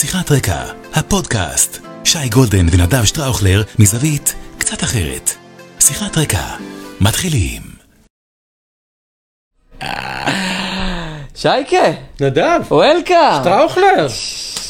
שיחת רקע, הפודקאסט. שי גולדן ונדב שטראוכלר מזווית קצת אחרת. שיחת רקע, מתחילים. שייקה, נדב, וולקאם. שטראוכלר,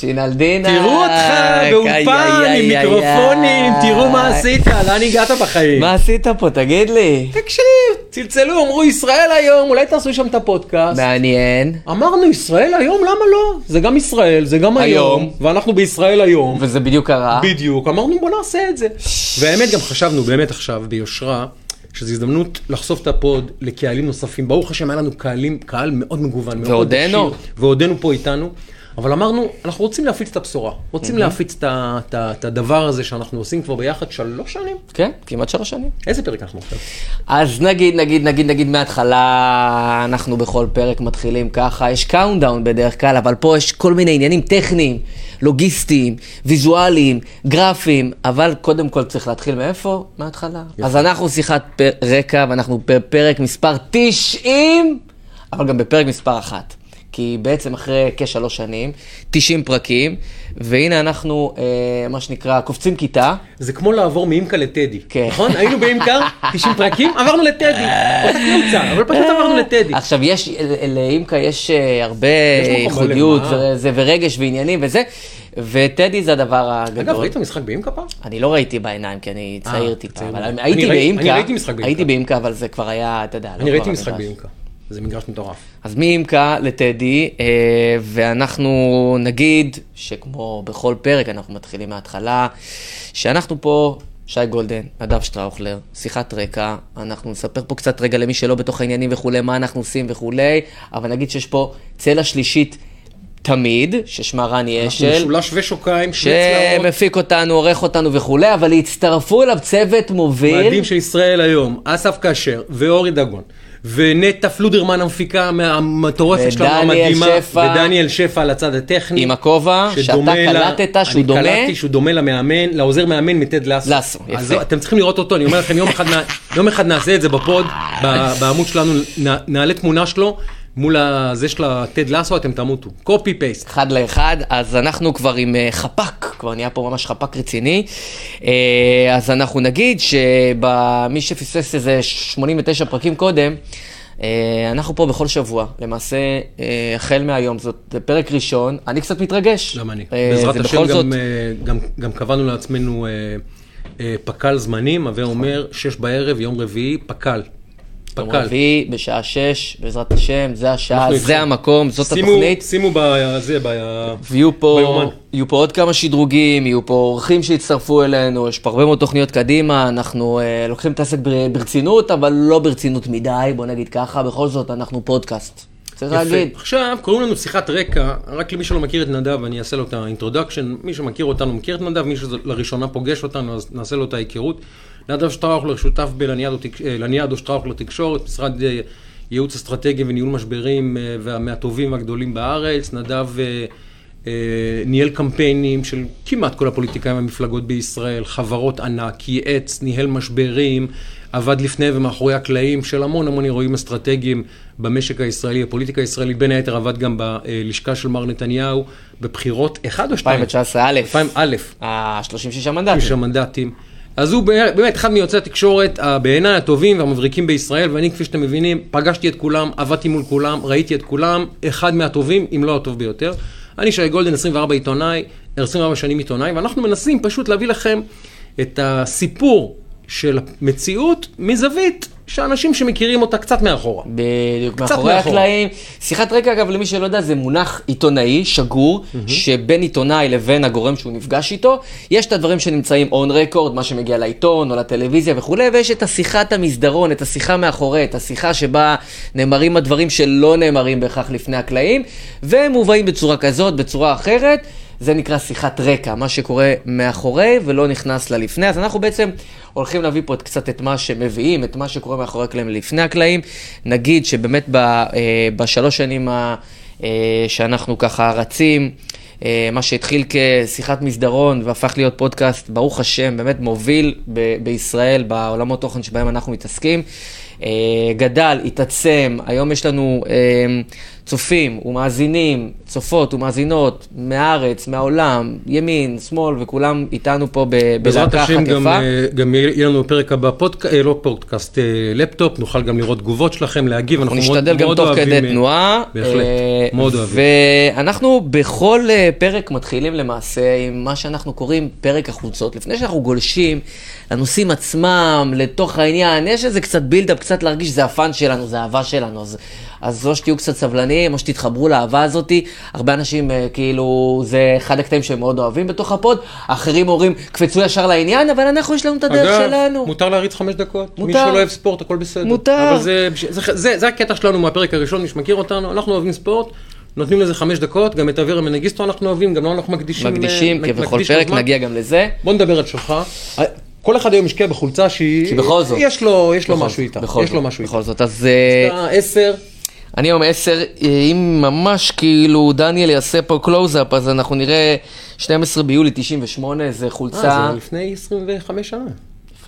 שינלדינה. תראו אותך באולפן עם מיקרופונים, תראו מה עשית, לאן הגעת בחיים. מה עשית פה, תגיד לי? תקשיב, צלצלו, אמרו ישראל היום, אולי תעשו שם את הפודקאסט. מעניין. אמרנו ישראל היום, למה לא? זה גם ישראל, זה גם היום. היום, ואנחנו בישראל היום. וזה בדיוק קרה. בדיוק, אמרנו בוא נעשה את זה. והאמת גם חשבנו באמת עכשיו ביושרה, שזו הזדמנות לחשוף את ה pod לקהלים נוספים. ברוך השם היה לנו קהלים, קהל מאוד מגוון, מאוד ועודנו. ועודנו פה איתנו. אבל אמרנו, אנחנו רוצים להפיץ את הבשורה, רוצים להפיץ את הדבר הזה שאנחנו עושים כבר ביחד שלוש שנים. כן, כמעט שלוש שנים. איזה פרק אנחנו עכשיו? אז נגיד, נגיד, נגיד, נגיד מההתחלה, אנחנו בכל פרק מתחילים ככה, יש countdown בדרך כלל, אבל פה יש כל מיני עניינים טכניים, לוגיסטיים, ויזואליים, גרפיים, אבל קודם כל צריך להתחיל מאיפה? מההתחלה. אז אנחנו שיחת רקע, ואנחנו בפרק מספר 90, אבל גם בפרק מספר אחת. כי בעצם אחרי כשלוש שנים, 90 פרקים, והנה אנחנו, אה, מה שנקרא, קופצים כיתה. זה כמו לעבור מאימקה לטדי, כן. נכון? היינו באימקה, 90 פרקים, עברנו לטדי, אותה קבוצה, אבל פשוט עברנו לטדי. עכשיו, יש, לאימקה יש אה, הרבה ייחודיות למה. וזה, ורגש ועניינים וזה, וטדי זה הדבר הגדול. אגב, ראית משחק באימקה פעם? אני לא ראיתי בעיניים, כי אני צעיר אה, טיפה, צעיר אבל מאוד. הייתי באימקה, אני ראיתי משחק באימקה. הייתי באימקה, אבל זה כבר היה, אתה יודע, לא אני ראיתי משחק. באימקה, זה מגרש מטורף. אז מאימקה לטדי, אה, ואנחנו נגיד שכמו בכל פרק, אנחנו מתחילים מההתחלה, שאנחנו פה, שי גולדן, נדב שטראוכלר, שיחת רקע, אנחנו נספר פה קצת רגע למי שלא בתוך העניינים וכולי, מה אנחנו עושים וכולי, אבל נגיד שיש פה צלע שלישית תמיד, ששמה רני אנחנו אשל. משולש ושוקיים, שני צלעות. שמפיק אותנו, עורך אותנו וכולי, אבל הצטרפו אליו צוות מוביל. מאדים של ישראל היום, אסף כשר ואורי דגון. ונטע פלודרמן המפיקה המטורפת שלנו המדהימה, שפע. ודניאל שפע על הצד הטכני. עם הכובע, שאתה קלטת שהוא דומה. אני קלטתי שהוא דומה למאמן, לעוזר מאמן מטד. לסו, אז יפה. אתם צריכים לראות אותו, אני אומר לכם, יום אחד, יום אחד נעשה את זה בפוד, בעמוד שלנו, נעלה תמונה שלו, מול הזה של הטד לסו, אתם תמותו. קופי פייסט. אחד לאחד, אז אנחנו כבר עם אה, חפ"ק, כבר נהיה פה ממש חפ"ק רציני. אה, אז אנחנו נגיד שמי שפספס איזה 89 פרקים קודם, אה, אנחנו פה בכל שבוע, למעשה החל מהיום, זאת פרק ראשון, אני קצת מתרגש. גם אני. בעזרת השם זאת, גם, גם, גם קבענו לעצמנו פק"ל זמנים, הווה אומר שש בערב, יום רביעי, פק"ל. יום פק"ל. רביעי, בשעה שש, בעזרת השם, זה השעה, זה איתכם. המקום, זאת שימו, התוכנית. שימו בזה, ב... ויהיו פה, ביומן. יהיו פה עוד כמה שדרוגים, יהיו פה אורחים שיצטרפו אלינו, יש פה הרבה מאוד תוכניות קדימה, אנחנו אה, לוקחים את העסק בר- ברצינות, אבל לא ברצינות מדי, בוא נגיד ככה, בכל זאת אנחנו פודקאסט. צריך להגיד. יפה. עכשיו, קוראים לנו שיחת רקע, רק למי שלא מכיר את נדב, אני אעשה לו את ה introduction. מי שמכיר אותנו מכיר את נדב, מי שלראשונה פוגש אותנו, אז נעשה לו את ההיכרות. נדב שטראוכלר שותף בלניאדו אה, שטראוכלר תקשורת, משרד אה, ייעוץ אסטרטגי וניהול משברים אה, מהטובים והגדולים בארץ. נדב ניהל קמפיינים של כמעט כל הפוליטיקאים והמפלגות בישראל, חברות ענק, ייעץ, ניהל משברים, עבד לפני ומאחורי הקלעים של המון המון אירועים אסטרטגיים במשק הישראלי, הפוליטיקה הישראלית, בין היתר עבד גם בלשכה של מר נתניהו, בבחירות אחד או שתיים? 2019 א', 2000 א', ה-36 מנדטים. שישה מנדטים. אז הוא באמת אחד מיוצאי התקשורת ה- בעיניי הטובים והמבריקים בישראל, ואני כפי שאתם מבינים, פגשתי את כולם, עבדתי מול כולם, ראיתי את כולם, אחד מהטובים, אם לא הטוב ביותר. אני שי גולדן, 24 עיתונאי, 24 שנים עיתונאי, ואנחנו מנסים פשוט להביא לכם את הסיפור של המציאות מזווית שאנשים שמכירים אותה קצת מאחורה. בדיוק, קצת מאחורי מאחורה. הקלעים. שיחת רקע, אגב, למי שלא יודע, זה מונח עיתונאי, שגור, שבין עיתונאי לבין הגורם שהוא נפגש איתו, יש את הדברים שנמצאים און רקורד, מה שמגיע לעיתון או לטלוויזיה וכולי, ויש את השיחת המסדרון, את השיחה מאחורי, את השיחה שבה נאמרים הדברים שלא נאמרים בהכרח לפני הקלעים, והם מובאים בצורה כזאת, בצורה אחרת. זה נקרא שיחת רקע, מה שקורה מאחורי ולא נכנס ללפני. אז אנחנו בעצם הולכים להביא פה את- קצת את מה שמביאים, את מה שקורה מאחורי הקלעים לפני הקלעים. נגיד שבאמת ב, אה, בשלוש שנים ה, אה, שאנחנו ככה רצים, אה, מה שהתחיל כשיחת מסדרון והפך להיות פודקאסט, ברוך השם, באמת מוביל ב- בישראל, בעולמות תוכן שבהם אנחנו מתעסקים. אה, גדל, התעצם, היום יש לנו אה, צופים ומאזינים, צופות ומאזינות מהארץ, מהעולם, ימין, שמאל, וכולם איתנו פה ב- בעזרת בלהקה אחת השם גם. אה, גם יהיה לנו בפרק הבא פודקאסט, לא פודקאסט, לפטופ, נוכל גם לראות תגובות שלכם, להגיב, אנחנו מאוד נשתדל גם תוך אוהבים, כדי תנועה. בהחלט, מאוד אוהבים. ואנחנו בכל פרק מתחילים למעשה עם מה שאנחנו קוראים פרק החולצות. לפני שאנחנו גולשים לנושאים עצמם, לתוך העניין, יש איזה קצת build-up, קצת להרגיש שזה ה fun שלנו, זה האהבה שלנו. אז, אז או שתהיו קצת סבלניים, או שתתחברו לאהבה הזאתי. הרבה אנשים, אה, כאילו, זה אחד הקטעים שהם מאוד אוהבים בתוך ה pod. אחרים אומרים, קפצו ישר לעניין, אבל אנחנו, יש לנו את הדרך אגב, שלנו. מותר להריץ חמש דקות. מי מותר. שלא אוהב ספורט, הכל בסדר. מותר. אבל זה, זה, זה, זה הקטע שלנו מהפרק הראשון, מי שמכיר אותנו, אנחנו אוהבים ספורט, נותנים לזה חמש דקות, גם את אבירה מנגיסטו אנחנו אוהבים, גם לא אנחנו מקדישים. מקדישים, אה, כבכל פרק. נגיע גם לזה. בוא נדבר על שלך. כל אחד היום משקיע בחולצה שהיא... כי בכל זאת. יש לו, יש לו משהו זאת, איתה. בכל יש לו זאת, משהו איתה. בכל זאת, אז... אה, עשר, אני היום עשר, אם ממש כאילו דניאל יעשה פה קלוזאפ, אז אנחנו נראה 12 ביולי 98, זה חולצה... אה, זה לפני 25 שנה.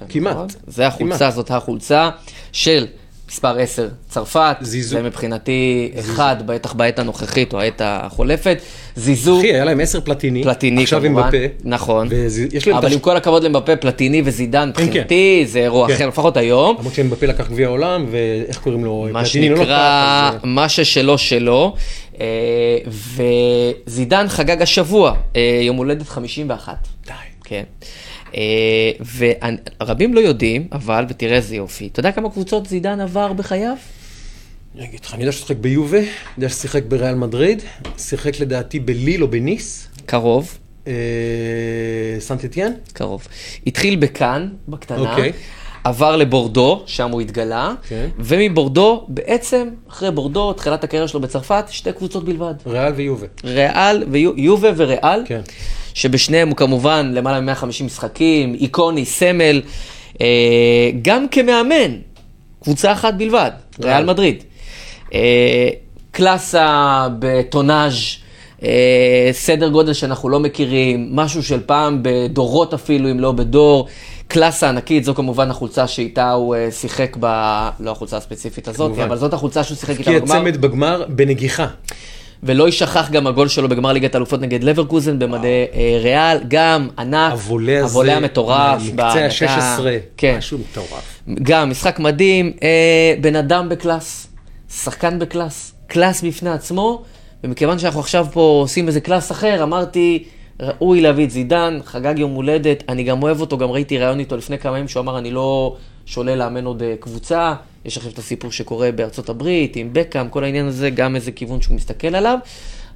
כמעט. זה החולצה, כמעט. זאת החולצה של מספר 10, צרפת. זיזו. זה מבחינתי אחד, בטח בעת הנוכחית או העת החולפת. זיזו. אחי, היה להם 10 פלטיני. פלטיני עכשיו כמובן, עם בפה. נכון, את אבל הש- עם כל הכבוד למבפה, פלטיני וזידן, מבחינתי זה אירוע כן. אחר, לפחות היום. למרות שהם בפה לקח גביע העולם, ואיך קוראים לו? מה פלטיני לא שנקרא, לקח, אז, מה ששלו שלו. אה, וזידן חגג השבוע, אה, יום הולדת 51. די. כן. אה, ורבים לא יודעים, אבל, ותראה איזה יופי, אתה יודע כמה קבוצות זידן עבר בחייו? אני אגיד לך, אני יודע ששיחק ביובה, אני יודע ששיחק בריאל מדריד, שיחק לדעתי בליל או בניס, קרוב, אה, סנט אתיאן. קרוב. התחיל בכאן, בקטנה, אוקיי. עבר לבורדו, שם הוא התגלה, כן. ומבורדו, בעצם, אחרי בורדו, תחילת הקריירה שלו בצרפת, שתי קבוצות בלבד. ריאל ויובה. ריאל, ויובה וריאל, כן. שבשניהם הוא כמובן למעלה מ-150 משחקים, איקוני, סמל, אה, גם כמאמן, קבוצה אחת בלבד, ריאל ריאל. מדריד. אה, קלאסה בטונאז', אה, סדר גודל שאנחנו לא מכירים, משהו של פעם בדורות אפילו, אם לא בדור. קלאסה ענקית, זו כמובן החולצה שאיתה הוא אה, שיחק ב... לא החולצה הספציפית הזאת, כמובן. אבל זאת החולצה שהוא שיחק איתה כי בגמר. הצמד בגמר בנגיחה. ולא יישכח גם הגול שלו בגמר ליגת האלופות נגד לברקוזן במדי אה, ריאל, גם ענק, הוולה המטורף, מקצה בהגנה. ה-16, כן, משהו מטורף. גם משחק מדהים, אה, בן אדם ב class, שחקן ב class, class בפני עצמו, ומכיוון שאנחנו עכשיו פה עושים איזה class אחר, אמרתי, ראוי להביא את זידן, חגג יום הולדת, אני גם אוהב אותו, גם ראיתי ראיון איתו לפני כמה ימים, שהוא אמר, אני לא שולל לאמן עוד אה, קבוצה, יש עכשיו את הסיפור שקורה בארצות הברית, עם בקאם, כל העניין הזה, גם איזה כיוון שהוא מסתכל עליו.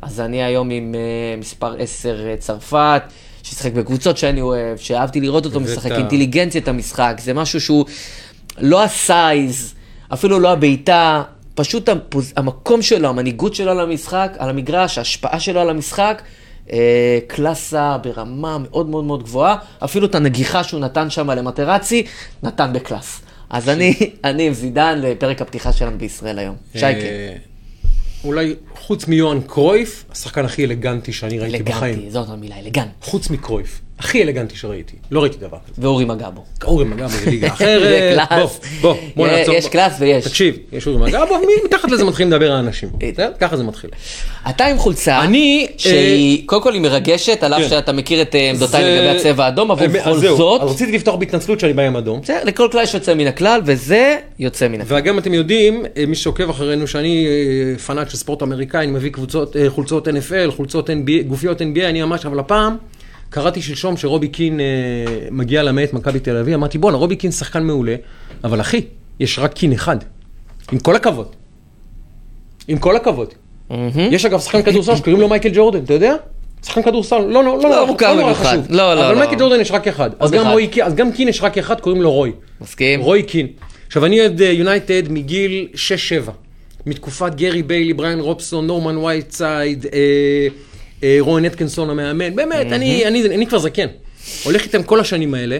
אז אני היום עם אה, מספר 10 אה, צרפת, ששיחק בקבוצות שאני אוהב, שאהבתי לראות אותו משחק, אינטליגנציית המשחק, זה משהו שהוא לא הסייז, אפילו לא הבעיטה, פשוט הפוז... המקום שלו, המנהיגות שלו על המשחק, על המגרש, ההשפעה שלו על המשחק, אה, קלאסה ברמה מאוד מאוד מאוד גבוהה, אפילו את הנגיחה שהוא נתן שם למטרצי, נתן בקלאס. אז אני, אני עם זידן לפרק הפתיחה שלנו בישראל היום. שייקה. אה, אולי חוץ מיוהאן קרויף, השחקן הכי אלגנטי שאני ראיתי בחיים. אלגנטי, זאת המילה, אלגנט. חוץ מקרויף. הכי אלגנטי שראיתי. לא ראיתי דבר כזה. ואורי מגבו. אורי מגבו זה ליגה זה אחרת. בוא, קלאס. בוא, בוא יש- נעצור. יש קלאס ויש. תקשיב, יש אורי מגבו, מתחת לזה מתחילים לדבר האנשים. בסדר? ככה זה מתחיל. אתה עם חולצה, אני, שהיא, קודם כל היא מרגשת, על אף כן. שאתה מכיר את אה, עמדותיי זה- לגבי הצבע האדום, אבל בכל זאת, אז רציתי לפתוח בהתנצלות שאני בא עם אדום. לכל כלל יש יוצא מן הכלל, וזה יוצא מן הכלל. וגם אתם יודעים, אה, מי שעוקב אחרינו, שאני אה, פנאט של ספורט אמריקאי, אני מביא קבוצות, אה, חולצות NFL, חולצות NBA, גופיות NBA, אני ממש, אבל הפעם, קראתי שלשום שרובי קין אה, מגיע למעט מכבי תל אביב, אמרתי, בואנה, רובי קין שחקן מעולה, אבל אחי, יש רק קין אחד. עם כל הכבוד. עם כל הכבוד. מהמם. יש אגב שחקן כדורסל שקוראים לו מייקל ג'ורדן, אתה יודע? שחקן כדורסל, לא, לא, לא, לא מוכר נורא במיוחד. חשוב. לא, לא, אבל לא. מייקל ג'ורדן יש רק אחד. אז גם קין- אז גם קין יש רק אחד, קוראים לו רוי. מסכים? רוי קין. עכשיו, אני אוהד יונייטד מגיל 6-7. מתקופת גרי ביילי, בריאן רובסון, נורמן וייטסייד, אה, אה, רון אטקינסון המאמן. באמת, אני, אני, אני כבר זקן. הולך איתם כל השנים האלה,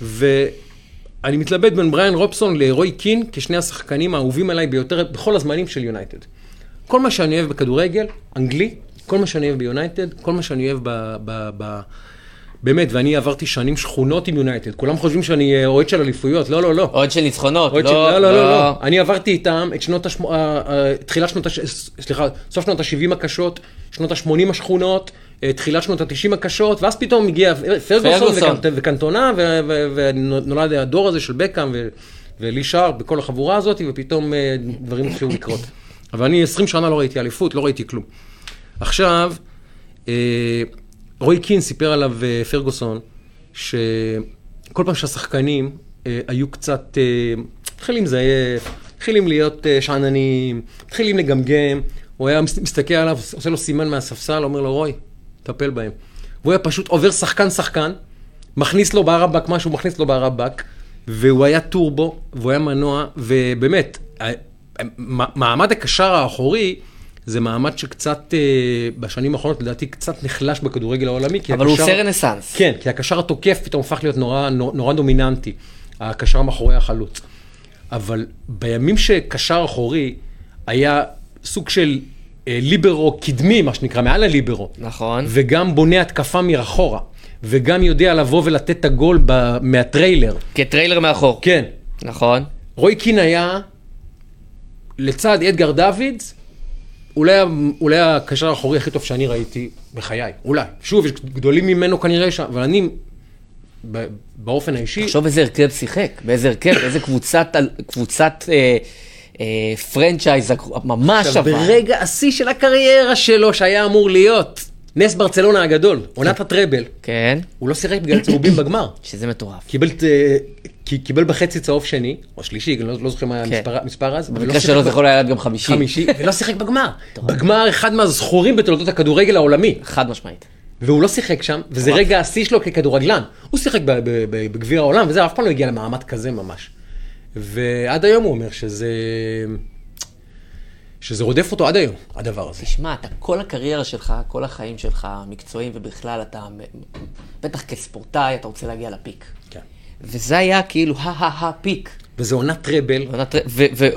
ואני מתלבט בין בריאן רובסון לרוי קין כשני השחקנים האהובים עליי ביותר בכל הזמנים של יונייטד. כל מה שאני אוהב בכדורגל, אנגלי, כל מה שאני אוהב ביונייטד, כל מה שאני אוהב ב... ב, ב באמת, ואני עברתי שנים שכונות עם יונייטד, כולם חושבים שאני אה, אוהד של אליפויות, לא, לא, לא. אוהד של ניצחונות, לא, של- לא, לא, לא, לא. אני עברתי איתם את שנות השמ... אה, אה, תחילת שנות הש... סליחה, סוף שנות ה-70 הקשות, שנות ה-80 השכונות, תחילת שנות ה-90 הקשות, ואז פתאום הגיע פרגוסון פרגוסון. וקנט- וקנטונה, ונולד הדור הזה של בקאם ולי שרפ בכל החבורה הזאת, ופתאום דברים התחילו לקרות. אבל אני 20 שנה לא ראיתי אליפות, לא ראיתי כלום. עכשיו, רוי קין סיפר עליו אה, פרגוסון, שכל פעם שהשחקנים אה, היו קצת, אה, מתחילים לזייף, מתחילים להיות שאננים, מתחילים לגמגם, הוא היה מס- מסתכל עליו, עושה לו סימן מהספסל, אומר לו, רוי, טפל בהם. והוא היה פשוט עובר שחקן-שחקן, מכניס לו בערבק משהו, מכניס לו בערבק, והוא היה טורבו, והוא היה מנוע, ובאמת, מעמד הקשר האחורי, זה מעמד שקצת, אה, בשנים האחרונות, לדעתי, קצת נחלש בכדורגל העולמי. אבל הוא הקשר- עושה רנסאנס. כן, כי הקשר התוקף פתאום הפך להיות נורא, נורא, דומיננטי, הקשר מאחורי החלוץ. אבל בימים שקשר אחורי היה סוג של אה, ליברו קדמי, מה שנקרא, מעל הליברו, נכון. וגם בונה התקפה מאחורה, וגם יודע לבוא ולתת את הגול ב- מה trailer. כ trailer מאחור. כן, נכון. רוי קין היה לצד אדגר דוידס, אולי, אולי הקשר האחורי הכי טוב שאני ראיתי בחיי, אולי. שוב, יש גדולים ממנו כנראה שם, אבל אני, באופן האישי, תחשוב איזה הרכב שיחק, באיזה הרכב, איזה קבוצת, קבוצת אה, אה, franchise ממש עכשיו, אבל. ברגע השיא של הקריירה שלו, שהיה אמור להיות נס ברצלונה הגדול, עונת הטראבל, כן, הוא לא שיחק בגלל צהובים בגמר. שזה מטורף. קיבל, אה, קיבל בחצי צהוב שני, או שלישי, אני לא, לא זוכר מה כן. המספר, אז. ולא במקרה שלו זה יכול היה להיות גם חמישי. חמישי, ולא שיחק בגמר. בגמר אחד מהזכורים בתולדות הכדורגל העולמי. חד משמעית. והוא לא שיחק שם, וזה. רגע השיא שלו ככדורגלן. הוא שיחק בגביע העולם, וזה אף פעם לא הגיע למעמד כזה ממש. ועד היום הוא אומר שזה... שזה רודף אותו עד היום, הדבר הזה. תשמע, אתה כל הקריירה שלך, כל החיים שלך, המקצועיים ובכלל, אתה, בטח כספורטאי, אתה רוצה להגיע לפיק. וזה היה כאילו ה-ה-ה-פיק. וזה עונת טראבל.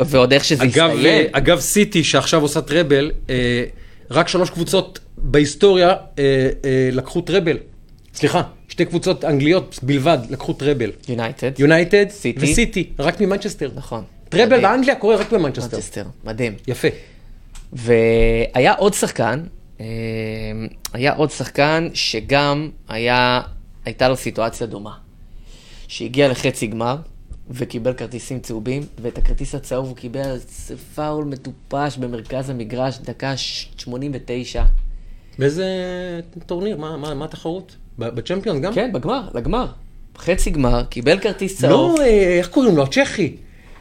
ועוד איך שזה אגב, הסתיים. אגב, סיטי, שעכשיו עושה טראבל, אה, רק שלוש קבוצות בהיסטוריה אה, אה, לקחו טראבל. סליחה, שתי קבוצות אנגליות בלבד לקחו טראבל. יונייטד. יונייטד סיטי. וסיטי, רק ממנצ'סטר. נכון. treble. באנגליה קורה רק במנצ'סטר. מנצ'סטר, מדהים. יפה. והיה עוד שחקן, אה, היה עוד שחקן שגם היה, הייתה לו סיטואציה דומה. שהגיע לחצי גמר וקיבל כרטיסים צהובים, ואת הכרטיס הצהוב הוא קיבל על פאול מטופש במרכז המגרש, דקה ש- 89. באיזה טורניר? מה- מה מה התחרות? בצ'מפיון גם? כן, בגמר, לגמר. חצי גמר, קיבל כרטיס צהוב. לא, אה, איך קוראים לו? הצ'כי.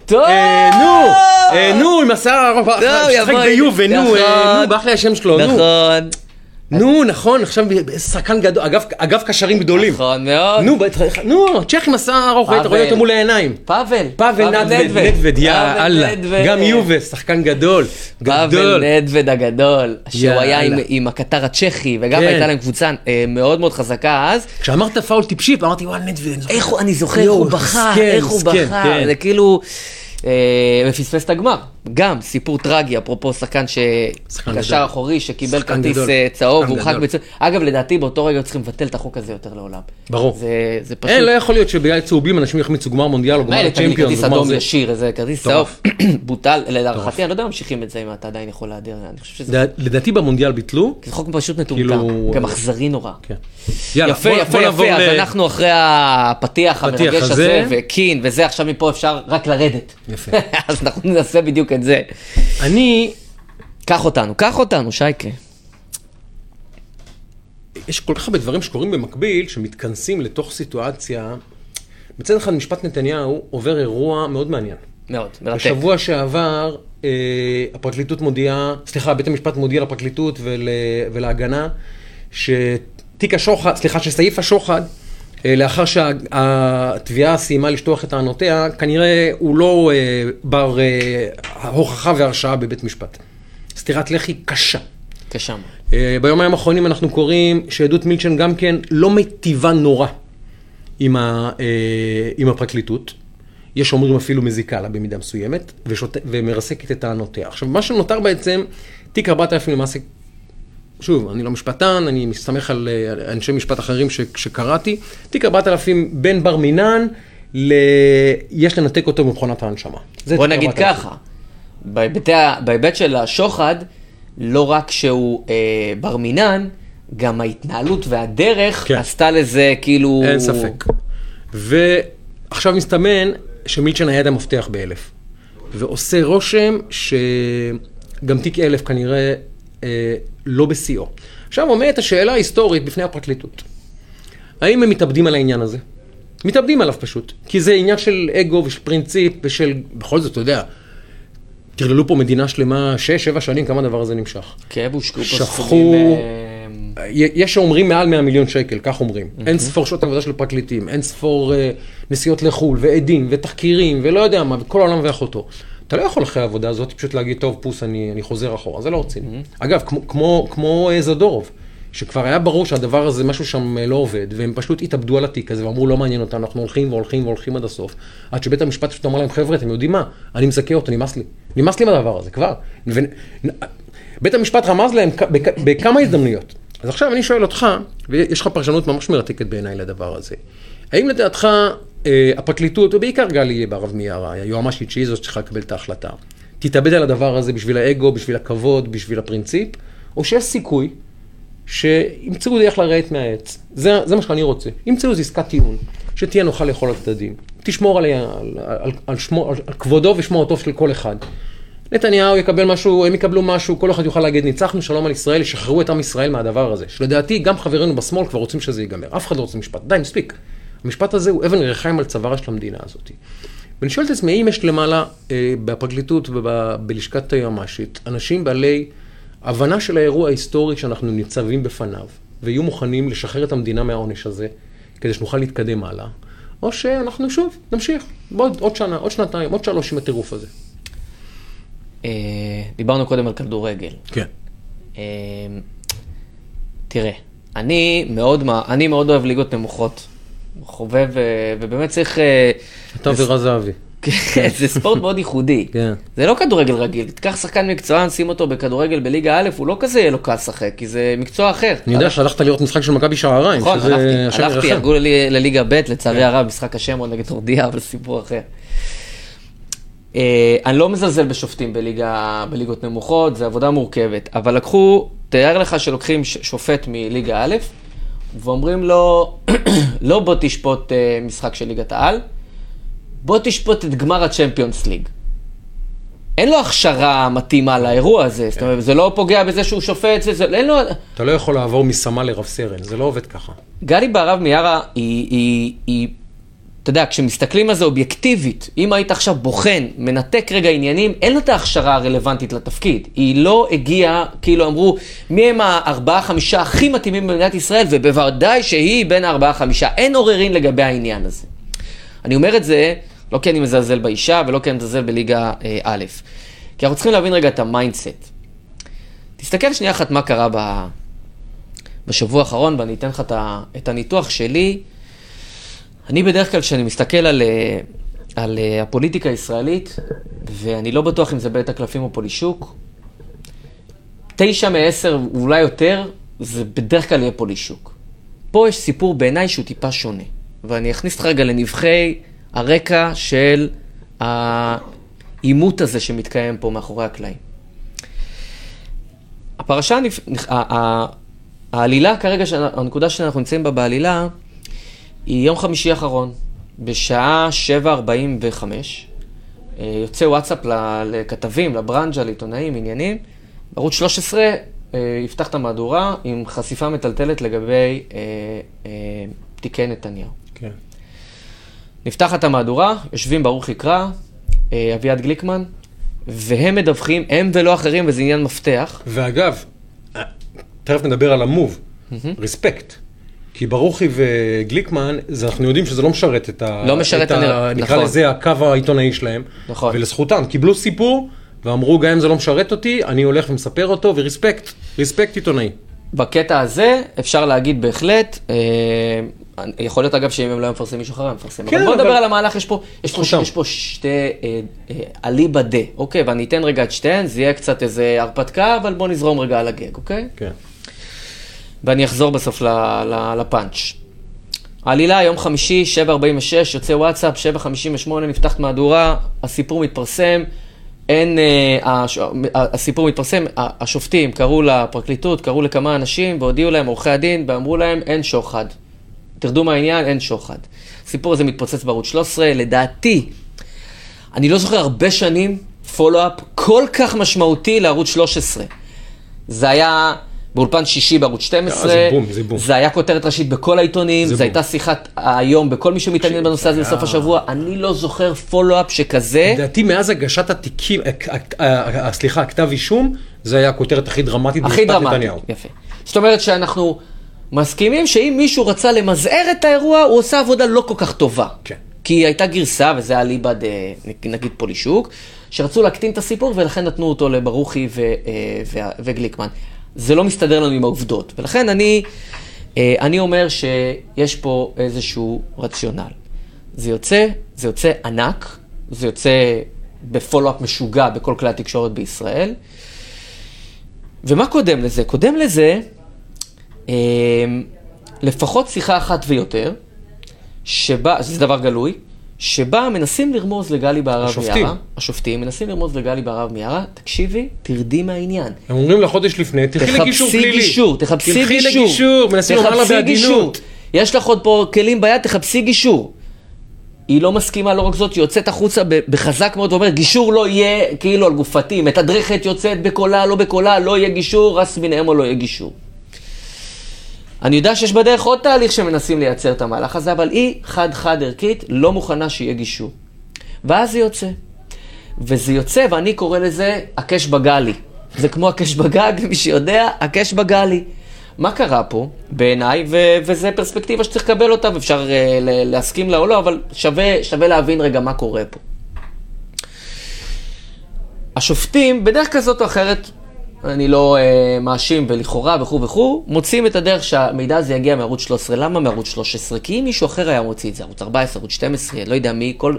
טוב! אה, נו, אה, נו, עם השיער הארוך, שחק יבוא, ביובה, נו, נכון. נו, ברח לי השם שלו, נו. נכון, נו, נכון, עכשיו שחקן גדול, אגב, קשרים גדולים. נכון מאוד. נו, בטח, נו, צ'כ עם השיער ארוך, היית רואה. אותו מול העיניים. פאבל. פאבל נדווד, נדווד, יא אללה. גם יובה, שחקן גדול. פאבל גדול. נדווד הגדול, שהוא היה עם, הקטר הצ'כי, וגם כן. הייתה להם קבוצה אה, מאוד מאוד חזקה אז. כשאמרת פאול טיפשי, אמרתי, וואלה, נדווד. אני זוכר." איך הוא, אני זוכר איך יואו, הוא בכה, איך הוא בכה, כן. זה כאילו, ופספס את הגמר. גם סיפור טרגי, אפרופו שחקן שקשר גדול. אחורי, שקיבל כרטיס. אה, צהוב, גדול. בצהוב. אגב, לדעתי באותו רגע צריכים לבטל את החוק הזה יותר לעולם. ברור. זה, זה פשוט... אין, לא יכול להיות שבגלל צהובים אנשים יחמיצו גמר מונדיאל או גמר צ'מפיון. כרטיס אדום זה. ישיר, איזה כרטיס. צהוב, בוטל, להערכתי, אני לא יודע ממשיכים את זה, אם אתה עדיין יכול להדיר, אני חושב שזה לדע- לדעתי במונדיאל ביטלו. זה חוק פשוט מטומטם, כאילו- גם אכזרי נורא. כן. יפה, יפה, יפה, אז אנחנו אחרי הפתיח המרגש. הזה, וקין וזה, עכשיו מפה אפשר רק לרדת. יפה. אז אנחנו נעשה בדיוק את זה. אני, קח אותנו, קח אותנו, שייקה. יש כל כך הרבה דברים שקורים במקביל, שמתכנסים לתוך סיטואציה. מצד אחד, משפט נתניהו עובר אירוע מאוד מעניין. מאוד, מרתק. בשבוע שעבר, אה, הפרקליטות מודיעה, סליחה, בית המשפט מודיע לפרקליטות ול, ולהגנה, שתיק השוחד, סליחה, שסעיף השוחד, לאחר שהתביעה סיימה לשטוח את טענותיה, כנראה הוא לא אה, בר אה, הוכחה והרשעה בבית משפט. סטירת לחי קשה. קשה. אה, ביומיים האחרונים אנחנו קוראים שעדות מילצ'ן גם כן לא מיטיבה נורא עם, ה, אה, עם הפרקליטות. יש אומרים אפילו מזיקה לה במידה מסוימת, ושות... ומרסקת את טענותיה. עכשיו, מה שנותר בעצם, תיק 4000 למעשה שוב, אני לא משפטן, אני מסתמך על אה, אנשי משפט אחרים ש, שקראתי, תיק 4000 בין בר מינן ל... יש לנתק אותו ממכונת ההנשמה. בוא נגיד 4000. ככה, בהיבטי ה- בהיבט של השוחד, לא רק שהוא אה, בר מינן, גם ההתנהלות והדרך כן. עשתה לזה כאילו... אין ספק. ועכשיו מסתמן שמילצ'ן היה יד המפתח באלף. ועושה רושם שגם תיק אלף כנראה אה, לא בשיאו. עכשיו עומדת השאלה ההיסטורית בפני הפרקליטות. האם הם מתאבדים על העניין הזה? מתאבדים עליו פשוט. כי זה עניין של אגו ושל פרינציפ ושל... בכל זאת, אתה יודע, טרללו פה מדינה שלמה, שש, שבע שנים, כמה הדבר הזה נמשך. כאב הושקעו פה שכחו-. אה, יש שאומרים מעל 100 מיליון שקל, כך אומרים. אין ספור שעות עבודה של פרקליטים, אין ספור אה, נסיעות לחו"ל, ועדים, ותחקירים, ולא יודע מה, וכל העולם ואחותו. אתה לא יכול אחרי העבודה הזאת פשוט להגיד, טוב, פוס, אני, אני חוזר אחורה, זה לא רציני. אגב, כמו, כמו, כמו אה, זדורוב, שכבר היה ברור שהדבר הזה, משהו שם אה, לא עובד, והם פשוט התאבדו על התיק הזה, ואמרו, לא מעניין אותנו, אנחנו הולכים והולכים והולכים עד הסוף. עד שבית המשפט פשוט אמר להם, חבר'ה, אתם יודעים מה? אני מזכה אותו, נמאס לי. נמאס לי מהדבר הזה, כבר. ו... בית המשפט רמז להם בכ- בכמה הזדמנויות. אז עכשיו אני שואל אותך, ויש לך פרשנות ממש מרתקת בעיניי לדבר הזה. האם לדעתך הפרקליטות, ובעיקר גלי ברב מיארה, היועמ"שית שהיא זאת שצריכה לקבל את ההחלטה, תתאבד על הדבר הזה בשביל האגו, בשביל הכבוד, בשביל הפרינציפ, או שיש סיכוי שימצאו דרך לרהט מהעץ. זה, זה מה שאני רוצה. ימצאו איזו עסקת טיעון, שתהיה נוחה לכל הצדדים. תשמור על, על, על, על, שמו, על, על כבודו ושמו הטוב של כל אחד. נתניהו יקבל משהו, הם יקבלו משהו, כל אחד יוכל להגיד ניצחנו, שלום על ישראל, ישחררו את עם ישראל מהדבר הזה. שלדעתי גם חברינו בשמאל כבר רוצים שזה ייגמר. אף אחד לא רוצה משפט. די, מספיק. המשפט הזה הוא אבן ריחיים על צווארה של המדינה הזאת. ואני שואל את עצמי, האם יש למעלה אה, בפרקליטות ובלשכת היועמ"שית אנשים בעלי הבנה של האירוע ההיסטורי שאנחנו ניצבים בפניו, ויהיו מוכנים לשחרר את המדינה מהעונש הזה, כדי שנוכל להתקדם הלאה, או שאנחנו שוב נמשיך, בעוד עוד שנה, עוד שנתיים, עוד שלוש עם הטירוף הזה. אה, דיברנו קודם על כדורגל. כן. אה, תראה, אני מאוד, אני מאוד אוהב ליגות נמוכות. חובב, אה, ובאמת צריך... אה, אתה ורז זהבי. כן, זה ספורט מאוד ייחודי. כן. זה לא כדורגל רגיל. תיקח שחקן מקצוען, שים אותו בכדורגל בליגה א', הוא לא כזה יהיה לו קל לשחק, כי זה מקצוע אחר. אני יודע שהלכת לראות משחק של מכבי שעריים, נכון, הלכתי, הלכתי. הרגו לי לליגה ב', לצערי הרב, משחק השמרון נגד הורדיה, אבל סיפור אחר. אה, אני לא מזלזל בשופטים בליגות נמוכות, זו עבודה מורכבת, אבל לקחו, תאר לך שלוקחים שופט מליגה א', ואומרים לו, לא בוא תשפוט אה, משחק של ליגת העל, בוא תשפוט את גמר הצ'מפיונס ליג. אין לו הכשרה מתאימה לאירוע הזה, זאת אומרת, זה לא פוגע בזה שהוא שופט, זה, זה, אין לו... אתה לא יכול לעבור מסמל לרב סרן, זה לא עובד ככה. גלי בהרב מיארה היא, היא, היא, אתה יודע, כשמסתכלים על זה אובייקטיבית, אם היית עכשיו בוחן, מנתק רגע עניינים, אין לו את ההכשרה הרלוונטית לתפקיד. היא לא הגיעה, כאילו אמרו, מי הם הארבעה חמישה הכי מתאימים במדינת ישראל, ובוודאי שהיא בין הארבעה חמישה. אין עוררין לגבי העניין הזה. אני אומר את זה, לא כי אני מזלזל באישה, ולא כי אני מזלזל בליגה אה, א', כי אנחנו צריכים להבין רגע את ה mindset. תסתכל שנייה אחת מה קרה ב... בשבוע האחרון, ואני אתן לך את הניתוח שלי. אני בדרך כלל, כשאני מסתכל על, אה, על אה, הפוליטיקה הישראלית, ואני לא בטוח אם זה בית הקלפים או פולישוק, תשע מעשר, אולי יותר, זה בדרך כלל יהיה פולישוק. פה יש סיפור בעיניי שהוא טיפה שונה, ואני אכניס אותך רגע לנבחי הרקע של העימות הזה שמתקיים פה מאחורי הקלעים. הפרשה, העלילה כרגע, הנקודה שאנחנו נמצאים בה בעלילה, היא יום חמישי האחרון, בשעה 7.45, אה, יוצא וואטסאפ לכתבים, לברנז'ה, לעיתונאים, עניינים. ערוץ 13 אה, יפתח את המהדורה עם חשיפה מטלטלת לגבי אה, תיקי נתניהו. כן. נפתחת המהדורה, יושבים ברוך יקרא, אביעד גליקמן, והם מדווחים, הם ולא אחרים, וזה עניין מפתח. ואגב, תכף נדבר על המוב, ריספקט. כי ברוכי וגליקמן, זה, אנחנו יודעים שזה לא משרת את ה... לא משרת את ה... אני- נקרא נכון. לזה הקו העיתונאי שלהם. נכון. ולזכותם, קיבלו סיפור, ואמרו, גם אם זה לא משרת אותי, אני הולך ומספר אותו, וריספקט, ריספקט עיתונאי. בקטע הזה אפשר להגיד בהחלט, אה, יכול להיות אגב שאם הם לא היו מפרסמים מישהו אחר, הם מפרסם. כן, אבל בוא אבל- נדבר על המהלך, יש פה, יש פה. יש פה שתי אה, אה, אליבא דה, אוקיי? ואני אתן רגע את שתיהן, זה יהיה קצת איזה הרפתקה, אבל בוא נזרום רגע על הגג, אוקיי? כן. ואני אחזור בסוף לפאנץ'. העלילה, יום חמישי, 7.46, יוצא וואטסאפ, 7.58, נפתחת מהדורה, הסיפור מתפרסם, אין, אה, הש, הסיפור מתפרסם, השופטים קראו לפרקליטות, קראו לכמה אנשים והודיעו להם, עורכי הדין, ואמרו להם, אין שוחד. תרדו מהעניין, אין שוחד. הסיפור הזה מתפוצץ בערוץ 13, לדעתי, אני לא זוכר הרבה שנים פולו-אפ כל כך משמעותי לערוץ 13. זה היה באולפן שישי בערוץ 12, זה בום, זה בום. זה היה כותרת ראשית בכל העיתונים, זו. הייתה שיחת היום בכל מי שמתעניין בנושא הזה בסוף השבוע, אני לא זוכר פולו-אפ שכזה. לדעתי מאז הגשת התיקים, אה, אה, אה, סליחה, הכתב אישום, זה היה הכותרת הכי דרמטית הכי במשפט נתניהו. יפה. זאת אומרת שאנחנו מסכימים שאם מישהו רצה למזער את האירוע, הוא עושה עבודה לא כל כך טובה. כן. כי הייתה גרסה, וזה היה ליבד, אה, נגיד פולישוק, שרצו להקטין את הסיפור ולכן נתנו אותו לברוכי ו, אה, ו- וגליקמן. זה לא מסתדר לנו עם העובדות, ולכן אני, אה, אני אומר שיש פה איזשהו רציונל. זה יוצא, זה יוצא ענק, זה יוצא בפולו-אפ משוגע בכל כלי התקשורת בישראל. ומה קודם לזה? קודם לזה, אה, לפחות שיחה אחת ויותר, שבה, זה דבר גלוי, שבה מנסים לרמוז לגלי בהרב השופטים. מיארה, השופטים מנסים לרמוז לגלי בהרב מיארה, תקשיבי, תרדי מהעניין. הם אומרים לה חודש לפני, תלכי לגישור תחפשי פלילי. גישור, תחפשי תלכי גישור. לגישור, מנסים לומר לה תחפשי. גישור. יש לך עוד פה כלים ביד, תחפשי גישור. היא לא מסכימה, לא רק זאת, היא יוצאת החוצה בחזק מאוד ואומרת, גישור לא יהיה כאילו על גופתי, מתדרכת יוצאת בקולה, לא בקולה, לא יהיה גישור, רס מן אמו לא יהיה גישור. אני יודע שיש בדרך עוד תהליך שמנסים לייצר את המהלך הזה, אבל היא חד-חד ערכית לא מוכנה שיהיה גישור. ואז זה יוצא. וזה יוצא, ואני קורא לזה הקש בגלי. זה כמו הקש בגג, מי שיודע, הקש בגלי. מה קרה פה, בעיניי, ו- וזו פרספקטיבה שצריך לקבל אותה, ואפשר uh, ל- להסכים לה או לא, אבל שווה, שווה להבין רגע מה קורה פה. השופטים, בדרך כזאת או אחרת, אני לא uh, מאשים ולכאורה וכו' וכו', מוצאים את הדרך שהמידע הזה יגיע מערוץ 13. למה מערוץ 13? כי אם מישהו אחר היה מוציא את זה, ערוץ 14, ערוץ 12, לא יודע מי, כל,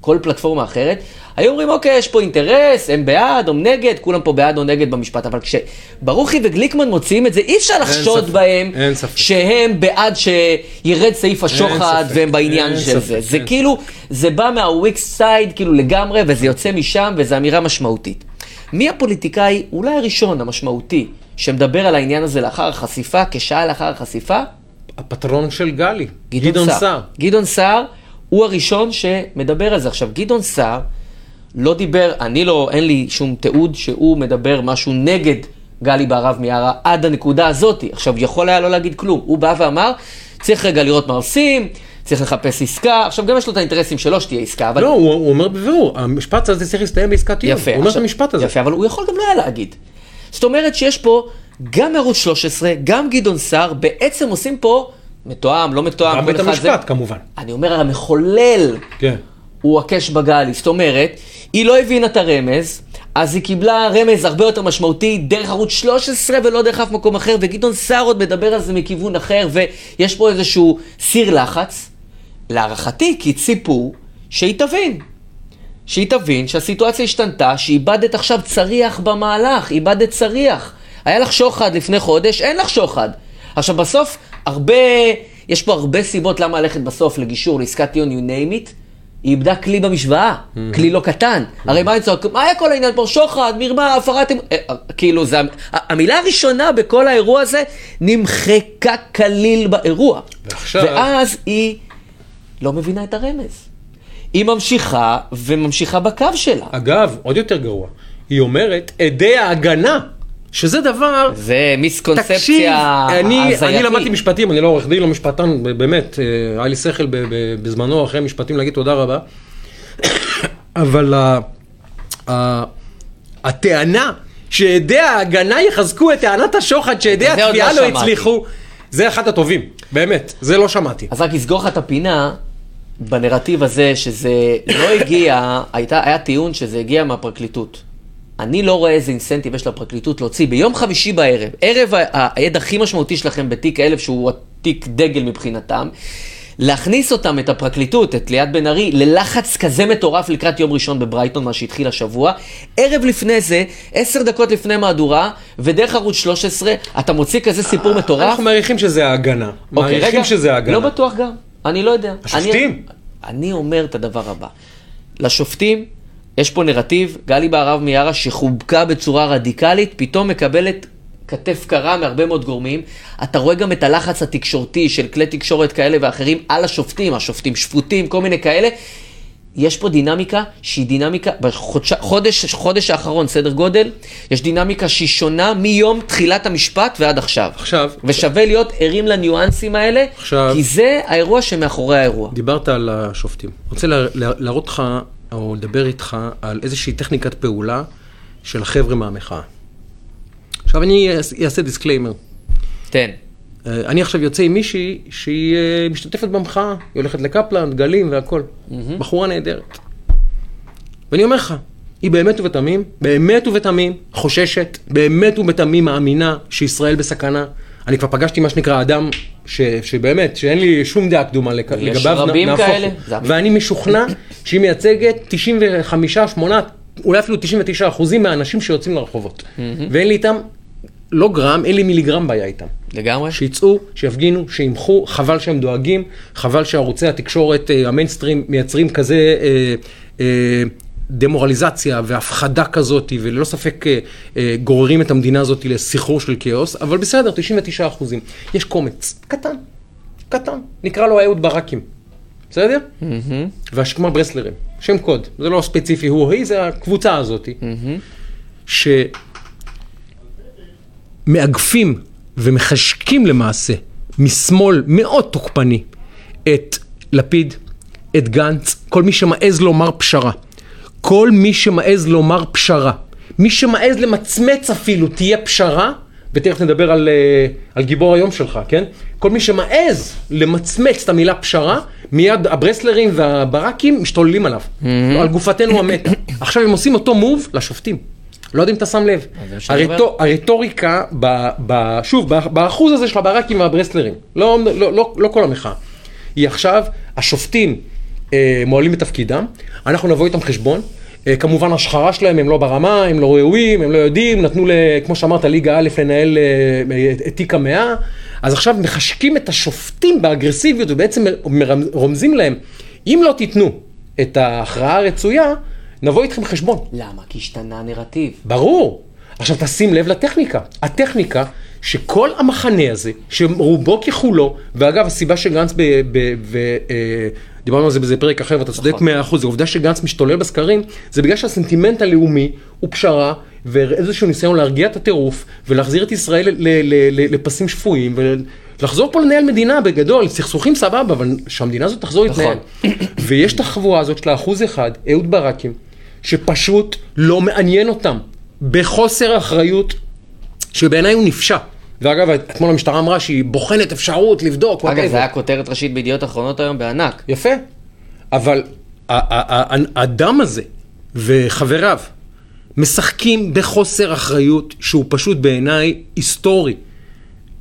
כל פלטפורמה אחרת, היו אומרים, אוקיי, יש פה אינטרס, הם בעד או נגד, כולם פה בעד או נגד במשפט, אבל כשברוכי וגליקמן מוציאים את זה, אי אפשר לחשוד ספק, בהם. שהם בעד שירד סעיף השוחד ספק, והם בעניין של ספק, זה. זה אין כאילו, זה בא מהוויקס סייד, כאילו לגמרי, וזה יוצא משם, וזו אמירה משמעותית. מי הפוליטיקאי, אולי הראשון, המשמעותי, שמדבר על העניין הזה לאחר החשיפה, כשעה לאחר החשיפה? הפטרון של גלי, גדעון גדעון סער. סער. גדעון סער הוא הראשון שמדבר על זה. עכשיו, גדעון סער לא דיבר, אני לא, אין לי שום תיעוד שהוא מדבר משהו נגד גלי בהרב מיארה עד הנקודה הזאת. עכשיו, יכול היה לא להגיד כלום. הוא בא ואמר, צריך רגע לראות מה עושים, צריך לחפש עסקה. עכשיו, גם יש לו את האינטרסים שלו שתהיה עסקה, אבל... לא, הוא הוא אומר בבירור, המשפט הזה צריך להסתיים בעסקת טיעון. יפה. הוא אומר את עכשיו- המשפט הזה. יפה, אבל הוא יכול גם לא היה להגיד. זאת אומרת שיש פה גם ערוץ 13, גם גדעון סער, בעצם עושים פה מתואם, לא מתואם, גם בית אחד זה- המשפט כמובן. אני אומר, המחולל כן. הוא הקש בגלי. זאת אומרת, היא לא הבינה את הרמז, אז היא קיבלה רמז הרבה יותר משמעותי דרך ערוץ 13 ולא דרך אף מקום אחר, וגדעון סער עוד מדבר על זה מכיוון אחר, ויש פה איזשהו סיר לחץ, להערכתי, כי ציפו שהיא תבין. שהיא תבין שהסיטואציה השתנתה, שאיבדת עכשיו צריח במהלך, איבדת צריח. היה לך שוחד לפני חודש, אין לך שוחד. עכשיו בסוף, הרבה, יש פה הרבה סיבות למה ללכת בסוף לגישור, לעסקת טיעון, you name it. היא איבדה כלי במשוואה, כלי לא קטן. הרי מה יצא, מה היה כל העניין פה? שוחד, מרמה, הפרת... אמ- אה, אה, כאילו, זה, המילה הראשונה בכל האירוע הזה נמחקה כליל באירוע. ועכשיו- ואז היא לא מבינה את הרמז. היא ממשיכה וממשיכה בקו שלה. אגב, עוד יותר גרוע, היא אומרת, עדי ההגנה, שזה דבר... זה תקשיב, מיסקונספציה אני, הזייתי. אני למדתי משפטים, אני לא עורך דין, לא משפטן, באמת, אה, היה לי שכל בזמנו אחרי משפטים להגיד תודה רבה, אבל ה- ה- הטענה שעדי ההגנה יחזקו את טענת השוחד שעדי עוד התביעה לא לא. הצליחו, זה אחד הטובים, באמת, זה לא שמעתי. אז רק אסגור לך את הפינה בנרטיב הזה, שזה לא הגיע, הייתה, היה טיעון שזה הגיע מהפרקליטות. אני לא רואה איזה אינסנטיב יש לפרקליטות להוציא ביום חמישי בערב, ערב העד הכי משמעותי שלכם בתיק 1000, שהוא התיק דגל מבחינתם, להכניס אותם, את הפרקליטות, את ליאת בן ארי, ללחץ כזה מטורף לקראת יום ראשון בברייטון, מה שהתחיל השבוע. ערב לפני זה, עשר דקות לפני מהדורה, ודרך ערוץ 13, אתה מוציא כזה סיפור מטורף. אנחנו מעריכים שזה ההגנה. אוקיי, מעריכים שזה ההגנה. לא בטוח גם, אני לא יודע. השופטים? אני, אני אומר את הדבר הבא, לשופטים, יש פה נרטיב, גלי בהרב מיארה שחובקה בצורה רדיקלית, פתאום מקבלת כתף קרה מהרבה מאוד גורמים. אתה רואה גם את הלחץ התקשורתי של כלי תקשורת כאלה ואחרים על השופטים, השופטים שפוטים, כל מיני כאלה. יש פה דינמיקה שהיא דינמיקה, בחודש חודש, חודש האחרון, סדר גודל, יש דינמיקה שהיא שונה מיום תחילת המשפט ועד עכשיו. עכשיו- ושווה להיות ערים לניואנסים האלה, עכשיו- כי זה האירוע שמאחורי האירוע. דיברת על השופטים. רוצה לה- לה- להראות לך, או לדבר איתך, על איזושהי טכניקת פעולה של החבר'ה מהמחאה. עכשיו אני אעשה disclaimer. תן. אה, אני עכשיו יוצא עם מישהי שהיא אה, משתתפת במחאה, היא הולכת לקפלן, דגלים והכל. בחורה נהדרת. ואני אומר לך, היא באמת ובתמים, באמת ובתמים חוששת, באמת ובתמים מאמינה שישראל בסכנה. אני כבר פגשתי מה שנקרא אדם ש, שבאמת, שאין לי שום דעה קדומה לק- יש לגביו, רבים נהפוך הוא. כאלה, זה אמיתי. ואני משוכנע שהיא מייצגת 95, 8, אולי אפילו 99 אחוזים מהאנשים שיוצאים לרחובות. ואין לי איתם, לא גרם, אין לי מיליגרם בעיה איתם. לגמרי? שיצאו, שיפגינו, שימחו, חבל שהם דואגים, חבל שערוצי התקשורת, אה, המיינסטרים, מייצרים כזה אה, אה, דמורליזציה והפחדה כזאת, וללא ספק אה, אה, גוררים את המדינה הזאת לסחרור של כאוס, אבל בסדר, 99 אחוזים. יש קומץ, קטן, קטן, נקרא לו אהוד ברקים, בסדר? והשכמה ברסלרים, שם קוד, זה לא ספציפי הוא או היא, זה הקבוצה הזאת, ש... מאגפים ומחשקים למעשה משמאל מאוד תוקפני את לפיד, את גנץ, כל מי שמעז לומר פשרה. כל מי שמעז לומר פשרה. מי שמעז למצמץ אפילו תהיה פשרה, ותכף נדבר על, אה, על גיבור היום שלך, כן? כל מי שמעז למצמץ את המילה פשרה, מיד הברסלרים והברקים משתוללים עליו. על גופתנו המתה. עכשיו הם עושים אותו מוב לשופטים. לא יודע אם אתה שם לב. זה מה שאני אומר. הרטו, הרטוריקה, ב, ב, שוב, באחוז הזה של הברקים והברסלרים, לא, לא, לא, לא כל המחאה, היא עכשיו, השופטים אה, מועלים בתפקידם, אנחנו נבוא איתם חשבון. אה, כמובן השחרה שלהם הם לא ברמה, הם לא ראויים, הם לא יודעים, נתנו, ל, כמו שאמרת, ליגה א' לנהל אה, את, את תיק המאה, אז עכשיו מחשקים את השופטים באגרסיביות ובעצם רומזים להם, אם לא תיתנו את ההכרעה הרצויה, נבוא איתכם חשבון. למה? כי השתנה הנרטיב. ברור. עכשיו תשים לב לטכניקה. הטכניקה שכל המחנה הזה, שרובו ככולו, ואגב, הסיבה שגנץ, ב, ב, ב, אה, דיברנו על זה באיזה פרק אחר, ואתה צודק נכון. מאה אחוז, העובדה שגנץ משתולל בסקרים, זה בגלל שהסנטימנט הלאומי הוא פשרה, ואיזשהו ניסיון להרגיע את הטירוף, ולהחזיר את ישראל ל, ל, ל, לפסים שפויים, ולחזור פה לנהל מדינה בגדול, סכסוכים סבבה, אבל שהמדינה הזאת תחזור נכון. להתנהל. ויש את החבורה הזאת של האחוז אחד, אהוד ברקים, שפשוט לא מעניין אותם, בחוסר אחריות, שבעיניי הוא נפשע. ואגב, אתמול המשטרה אמרה שהיא בוחנת אפשרות לבדוק. אגב. זה היה כותרת ראשית בידיעות אחרונות היום בענק. יפה. אבל האדם הזה וחבריו משחקים בחוסר אחריות שהוא פשוט בעיניי היסטורי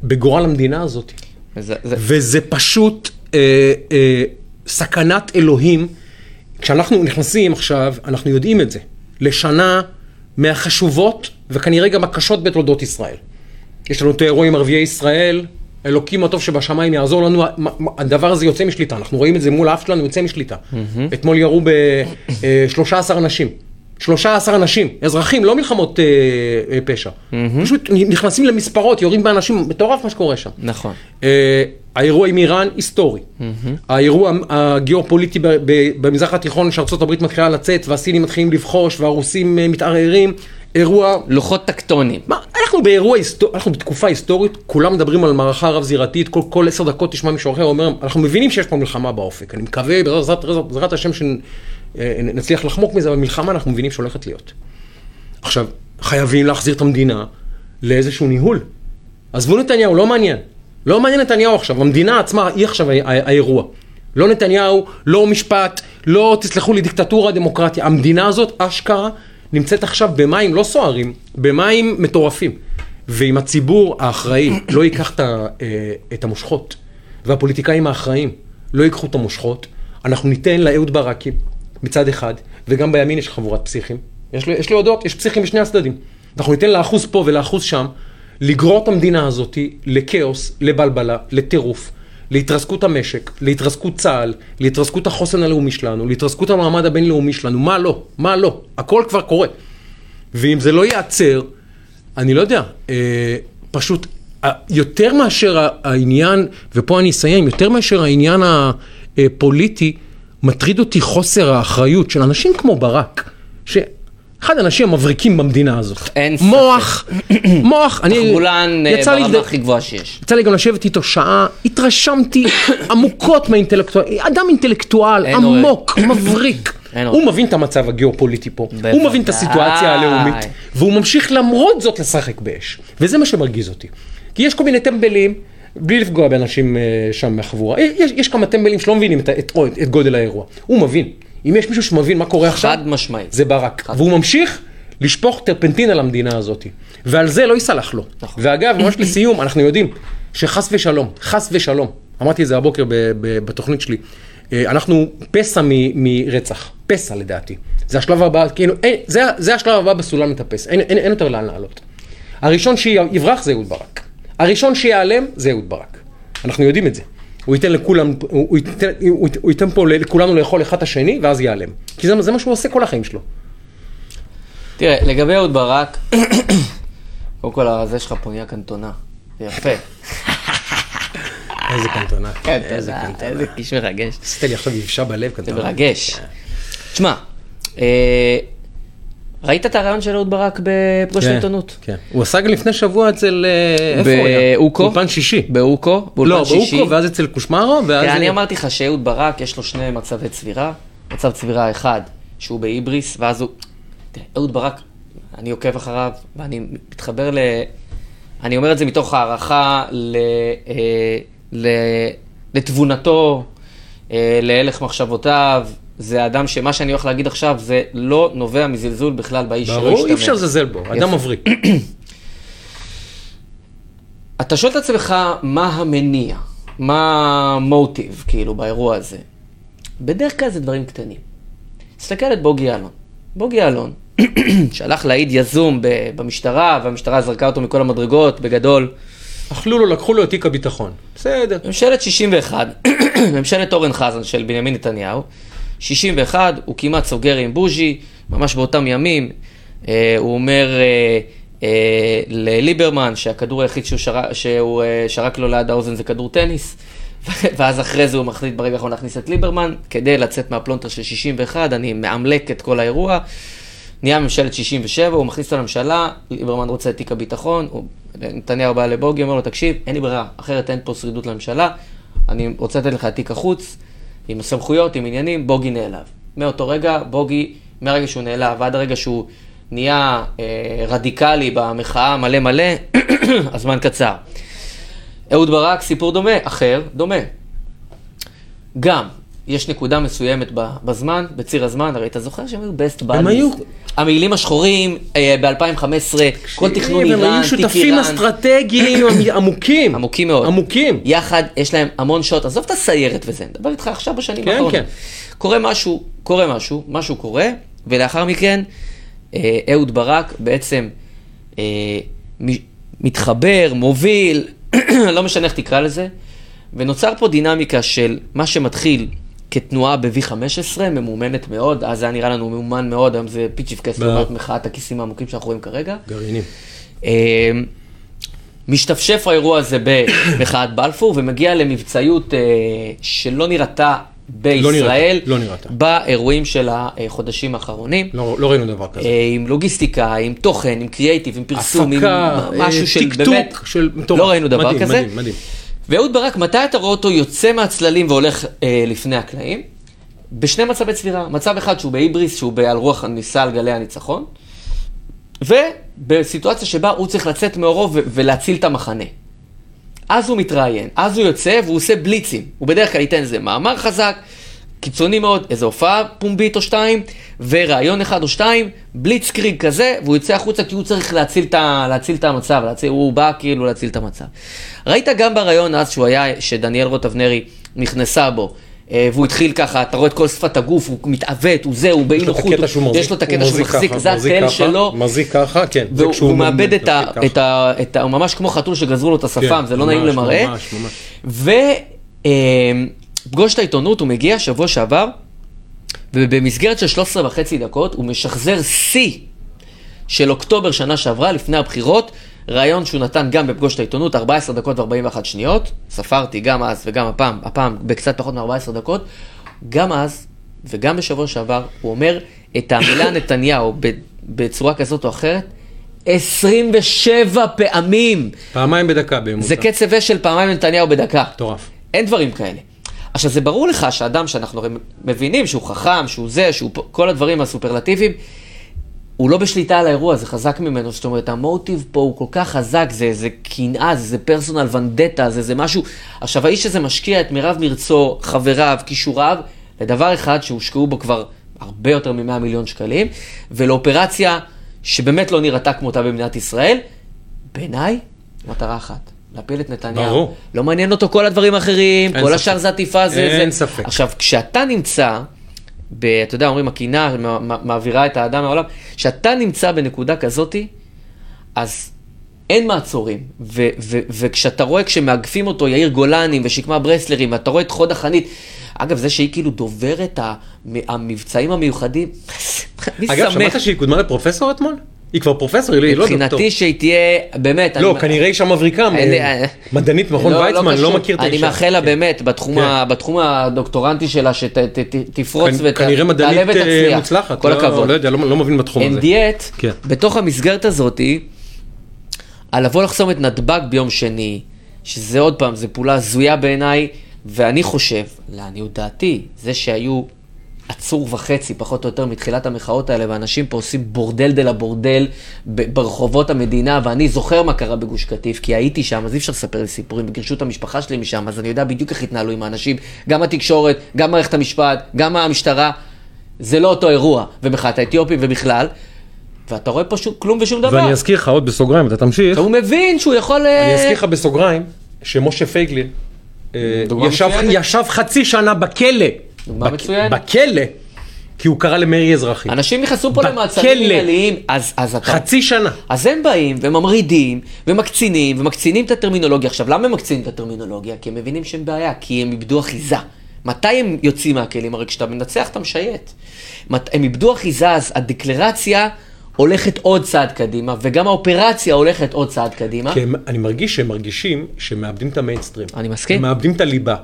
בגורל המדינה הזאת. זה, זה, וזה פשוט אה, אה, סכנת אלוהים. כשאנחנו נכנסים עכשיו, אנחנו יודעים את זה, לשנה מהחשובות וכנראה גם הקשות בתולדות ישראל. יש לנו את האירוע עם ערביי ישראל, אלוקים הטוב שבשמיים יעזור לנו, הדבר הזה יוצא משליטה, אנחנו רואים את זה מול האף שלנו, יוצא משליטה. אתמול ירו ב-13 אנשים. 13 אנשים, אזרחים, לא מלחמות אה, אה, פשע. פשוט נכנסים למספרות, יורים באנשים, מטורף מה שקורה שם. נכון. אה, האירוע עם איראן היסטורי. האירוע הגיאופוליטי במזרח התיכון שארצות הברית מתחילה לצאת והסינים מתחילים לבחוש והרוסים אה, מתערערים. אירוע... לוחות טקטונים. מה, אנחנו באירוע היסטורי, אנחנו בתקופה היסטורית, כולם מדברים על מערכה רב-זירתית, כל, כל עשר דקות תשמע מישהו אחר אומר, אנחנו מבינים שיש פה מלחמה באופק, אני מקווה בעזרת, בעזרת, בעזרת השם שנצליח לחמוק מזה, אבל מלחמה אנחנו מבינים שהולכת להיות. עכשיו, חייבים להחזיר את המדינה לאיזשהו ניהול. עזבו נתניהו, לא מעניין. לא מעניין נתניהו עכשיו, המדינה עצמה היא עכשיו האירוע. לא נתניהו, לא משפט, לא תסלחו לי דיקטטורה, דמוקרטיה. המדינה הזאת, אשכרה, נמצאת עכשיו במים לא סוערים, במים מטורפים. ואם הציבור האחראי לא ייקח את אה, את המושכות, והפוליטיקאים האחראים לא ייקחו את המושכות, אנחנו ניתן לאהוד ברקי מצד אחד, וגם בימין יש חבורת פסיכים. יש, לי- יש להודות, יש פסיכים בשני הצדדים. אנחנו ניתן לאחוז פה ולאחוז שם, לגרור את המדינה הזאת לכאוס, לבלבלה, לטירוף, להתרסקות המשק, להתרסקות צה"ל, להתרסקות החוסן הלאומי שלנו, להתרסקות המעמד הבינלאומי שלנו, מה לא? מה לא? הכל כבר קורה. ואם זה לא ייעצר, אני לא יודע, אה, פשוט אה, יותר מאשר העניין, ופה אני אסיים, יותר מאשר העניין הפוליטי, מטריד אותי חוסר האחריות של אנשים כמו ברק, שאחד האנשים המבריקים במדינה הזאת. אין ספק. מוח, מוח, אני... תחבולן אה, לי ברמה לד- הכי גבוהה שיש. יצא לי גם לשבת איתו שעה, התרשמתי עמוקות מהאינטלקטואל, אדם אינטלקטואל עמוק, מבריק. הוא מבין את המצב הגיאופוליטי פה. הוא מבין את הסיטואציה הלאומית, והוא ממשיך למרות זאת לשחק באש. וזה מה שמרגיז אותי. כי יש כל מיני טמבלים, בלי לפגוע באנשים אה, שם מהחבורה, יש, יש כמה טמבלים שלא מבינים את, את, את, את גודל האירוע. הוא מבין. אם יש מישהו שמבין מה קורה עכשיו, חד משמעית. זה ברק. והוא ממשיך לשפוך טרפנטין על המדינה הזאת. ועל זה לא ייסלח לו. נכון. ואגב, ממש לסיום, אנחנו יודעים שחס ושלום, חס ושלום, אמרתי את זה הבוקר ב- ב- בתוכנית שלי, אה, אנחנו פסע מ- מרצח, פסע לדעתי. זה השלב הבא, כאילו, אין, זה, זה השלב הבא בסולם מטפס, אין, אין, אין יותר לאן לעלות. הראשון שיברח זה אהוד ברק. הראשון שיעלם זה אהוד ברק. אנחנו יודעים את זה. הוא ייתן לכולם, הוא, ייתן, הוא, ייתן- הוא ייתן פה לכולנו לאכול אחד את השני, ואז ייעלם. כי זה, זה מה שהוא עושה כל החיים שלו. תראה, לגבי אהוד ברק, קודם כל, הזה שלך פה נהיה קנטונה. זה יפה. איזה קנטונה. כן, איזה קנטונה. איזה איש מרגש. עשית לי עכשיו יבשה בלב זה קנטונה. מרגש. תשמע, אה, ראית את הרעיון של אהוד ברק בפגוש כן, העיתונות? כן. הוא עשה גם לפני שבוע אצל, אה, איפה הוא היה? באוקו? אולפן שישי. באוקו? לא, באולפן שישי? באוקו, ואז אצל קושמרו, ואז... אני אמרתי לך שאהוד ברק יש לו שני מצבי צבירה. מצב צבירה אחד, שהוא בהיבריס, ואז הוא... תראה, אהוד ברק, אני עוקב אחריו, ואני מתחבר ל... אני אומר את זה מתוך הערכה ל... אה, ל... לתבונתו, אה, להלך מחשבותיו. זה אדם שמה שאני הולך להגיד עכשיו, זה לא נובע מזלזול בכלל באיש שלא ברור, אי אפשר. לזלזל בו, אדם. מבריק. אתה שואל את עצמך, מה המניע? מה המוטיב, כאילו, באירוע הזה? בדרך כלל זה דברים קטנים. תסתכל את בוגי יעלון. בוגי יעלון, שהלך להעיד יזום במשטרה, והמשטרה זרקה אותו מכל המדרגות, בגדול. אכלו לו, לקחו לו את תיק הביטחון. בסדר. ממשלת 61, ממשלת אורן חזן של בנימין נתניהו, 61, הוא כמעט סוגר עם בוז'י, ממש באותם ימים, אה, הוא אומר אה, אה, לליברמן שהכדור היחיד שהוא, שרק, שהוא אה, שרק לו ליד האוזן זה כדור טניס, ואז אחרי זה הוא מחליט ברגע האחרון להכניס את ליברמן, כדי לצאת מהפלונטר של 61, אני מאמלק את כל האירוע. נהיה ממשלת 67, הוא מכניס אותו לממשלה, ליברמן רוצה את תיק הביטחון, הוא- נתניהו בא לבוגי, אומר לו, תקשיב, אין לי ברירה, אחרת אין פה שרידות לממשלה, אני רוצה לתת לך את תיק החוץ, עם הסמכויות, עם עניינים, בוגי נעלב. מאותו רגע, בוגי, מהרגע שהוא נעלב ועד הרגע שהוא נהיה אה, רדיקלי במחאה מלא מלא, הזמן קצר. אהוד ברק, סיפור דומה, אחר, דומה. גם, יש נקודה מסוימת בזמן, בציר הזמן, הרי אתה זוכר שהם היו best buddies. הם היו- המעילים השחורים אה, ב-2015, כל תכנון הם איראן, היו תיק שותפים איראן. אסטרטגיים עמ- עמוקים. עמוקים מאוד. עמוקים. יחד, יש להם המון שעות, עזוב את הסיירת וזה, אני מדבר איתך עכשיו בשנים כן, האחרונות. כן. קורה משהו, קורה משהו, משהו קורה, ולאחר מכן, אה, אהוד ברק בעצם אה, מתחבר, מוביל, לא משנה איך תקרא לזה, ונוצר פה דינמיקה של מה שמתחיל כתנועה ב-V15, ממומנת מאוד, אז זה היה נראה לנו ממומן מאוד, היום זה פיצ'יפקס ברור. לעומת מחאת הכיסים העמוקים שאנחנו רואים כרגע. גרעינים. אה, משתפשף האירוע הזה במחאת בלפור ומגיע למבצעיות אה, שלא נראתה בישראל, נראתה, לא נראתה. באירועים של החודשים האחרונים. לא לא ראינו דבר כזה. אה, עם לוגיסטיקה, עם תוכן, עם קריאייטיב, עם פרסום, הפקה, עם משהו של באמת, של. לא ראינו דבר מדהים, כזה. מדהים, מדהים. ואהוד ברק, מתי אתה רואה אותו יוצא מהצללים והולך אה, לפני הקלעים? בשני מצבי צבירה. מצב אחד שהוא בהיבריס, שהוא על רוח הניסה על גלי הניצחון, ובסיטואציה שבה הוא צריך לצאת מאורו ולהציל את המחנה. אז הוא מתראיין, אז הוא יוצא והוא עושה בליצים. הוא בדרך כלל ייתן איזה מאמר חזק, קיצוני מאוד, איזו הופעה פומבית או שתיים, וראיון אחד או שתיים, בליץ קריג כזה, והוא יוצא החוצה כי הוא צריך להציל את, ה- להציל את המצב, להציל, הוא בא כאילו להציל את המצב. ראית גם בראיון אז שהוא היה, שדניאל רוט אבנרי נכנסה בו. אה, והוא התחיל ככה, אתה רואה את כל שפת הגוף, הוא מתעוות, הוא זה, הוא באי יש לו את נוחות, יש לו את הקטע הוא שהוא מחזיק, זה התל ככה, שלו, מחזיק ככה, כן. זה והוא מאבד את ה... את ה... את ה... הוא ממש כמו חתול שגזרו לו את השפם, כן, זה לא נעים ממש, למראה. ממש, ממש. ופגוש את העיתונות, הוא מגיע שבוע שעבר, ובמסגרת של 13 וחצי דקות, הוא משחזר שיא של אוקטובר שנה שעברה, לפני הבחירות, ראיון שהוא נתן גם בפגוש את העיתונות, 14 דקות ו-41 שניות, ספרתי גם אז וגם הפעם, הפעם בקצת פחות מ-14 דקות, גם אז וגם בשבוע שעבר, הוא אומר את המילה נתניהו בצורה כזאת או אחרת, 27 פעמים. פעמיים בדקה בממוצע. זה קצב אש של פעמיים נתניהו בדקה. מטורף. אין דברים כאלה. עכשיו, זה ברור לך שאדם שאנחנו מבינים שהוא חכם, שהוא זה, שהוא כל הדברים הסופרלטיביים, הוא לא בשליטה על האירוע, זה חזק ממנו. זאת אומרת, המוטיב פה הוא כל כך חזק, זה, זה קנאה, זה פרסונל ונדטה, זה, זה משהו... עכשיו, האיש הזה משקיע את מירב מרצו, חבריו, כישוריו, לדבר אחד שהושקעו בו כבר הרבה יותר מ-100 מיליון שקלים, ולאופרציה שבאמת לא נראתה כמותה במדינת ישראל, בעיניי, מטרה אחת. להפיל את נתניהו. ברור. לא מעניין אותו כל הדברים האחרים, כל ספק. השאר זה עטיפה, זה... אין זה. ספק. עכשיו, כשאתה נמצא, ב, אתה יודע, אומרים, מע- מעבירה את האדם מהעולם, כשאתה נמצא בנקודה כזאתי, אז אין מעצורים. ו- ו- וכשאתה רואה, כשמאגפים אותו יאיר גולני ושקמה ברסלרים, ואתה רואה את חוד החנית, אגב, זה שהיא כאילו דוברת המ- המבצעים המיוחדים, מי אגב, שמח? שמעת שהיא קודמה לפרופסור אתמול? היא כבר פרופסור, היא לא דוקטור. מבחינתי שהיא תהיה, באמת, לא, אני- כנראה אישה מבריקה, לי- אה, מדענית מכון ויצמן, לא קשור. מכיר את האישה. אני מאחל לה כן. באמת, בתחום כן. ה- בתחום הדוקטורנטי שלה, שתפרוץ כנ- כנראה מדענית אה, מוצלחת. כל לא- הכבוד. לא יודע, לא לא מבין בתחום הזה. דיאט, כן. בתוך המסגרת הזאתי, על לבוא לחסום את נתב"ג ביום שני, שזה עוד פעם, זו פעולה הזויה בעיניי, ואני חושב, לעניות דעתי, זה שהיו עצור וחצי, פחות או יותר, מתחילת המחאות האלה, ואנשים פה עושים בורדל דה לבורדל ברחובות המדינה, ואני זוכר מה קרה בגוש קטיף, כי הייתי שם, אז אי אפשר לספר לי סיפורים, וגירשו את המשפחה שלי משם, אז אני יודע בדיוק איך התנהלו עם האנשים, גם התקשורת, גם מערכת המשפט, גם המשטרה. זה לא אותו אירוע, ומחאת האתיופים ובכלל, ואתה רואה פה שום, כלום ושום דבר. ואני אזכיר לך עוד בסוגריים, אתה תמשיך. הוא מבין שהוא יכול... אה, אני אזכיר לך בסוגריים, שמשה פייגלין אה, ישב-. ישב חצי שנה בכלא. דוגמה מצוינת. בכלא, כי הוא קרא למרי אזרחי. אנשים נכנסו פה. למעצרים מנהליים, אז, אז אתה... חצי שנה. אז הם באים וממרידים ומקצינים ומקצינים את הטרמינולוגיה. עכשיו, למה הם מקצינים את הטרמינולוגיה? כי הם מבינים שהם בעיה, כי הם איבדו אחיזה. מתי הם יוצאים מהכלים? הרי כשאתה מנצח אתה משייט. מת- הם איבדו אחיזה, אז הדקלרציה הולכת עוד צעד קדימה, וגם האופרציה הולכת עוד צעד קדימה. כי הם, אני מרגיש שהם מרגישים שהם מאבדים את המיינסטרים. אני מסכים. הם מאבדים את הליבה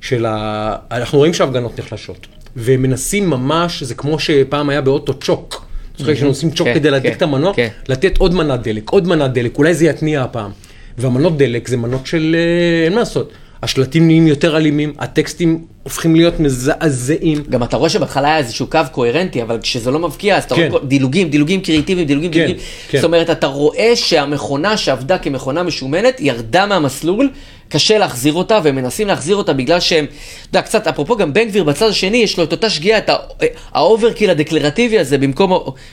של ה... אנחנו רואים שההפגנות נחלשות. והם מנסים ממש, זה כמו שפעם היה באוטו צ'וק. זוכר כשהם עושים צ'וק כן, כדי להדליק כן, את המנוע? כן. לתת עוד מנת דלק, עוד מנת דלק, אולי זה יתניע הפעם. והמנות דלק זה מנות של... אה, אין מה לעשות. השלטים נהיים יותר אלימים, הטקסטים הופכים להיות מזעזעים. גם אתה רואה שבהתחלה היה איזשהו קו קוהרנטי, אבל כשזה לא מבקיע, אז אתה כן. רואה דילוגים, דילוגים קריאיטיביים, דילוגים, כן, דילוגים. כן. זאת אומרת, אתה רואה שהמכונה שעבדה כמכונה משומנת, ירדה מהמסלול, קשה להחזיר אותה, והם מנסים להחזיר אותה בגלל שהם, אתה יודע, קצת, אפרופו גם בן גביר בצד השני, יש לו את אותה שגיאה, את ה- ה overkill הדקלרטיבי הזה, במקום,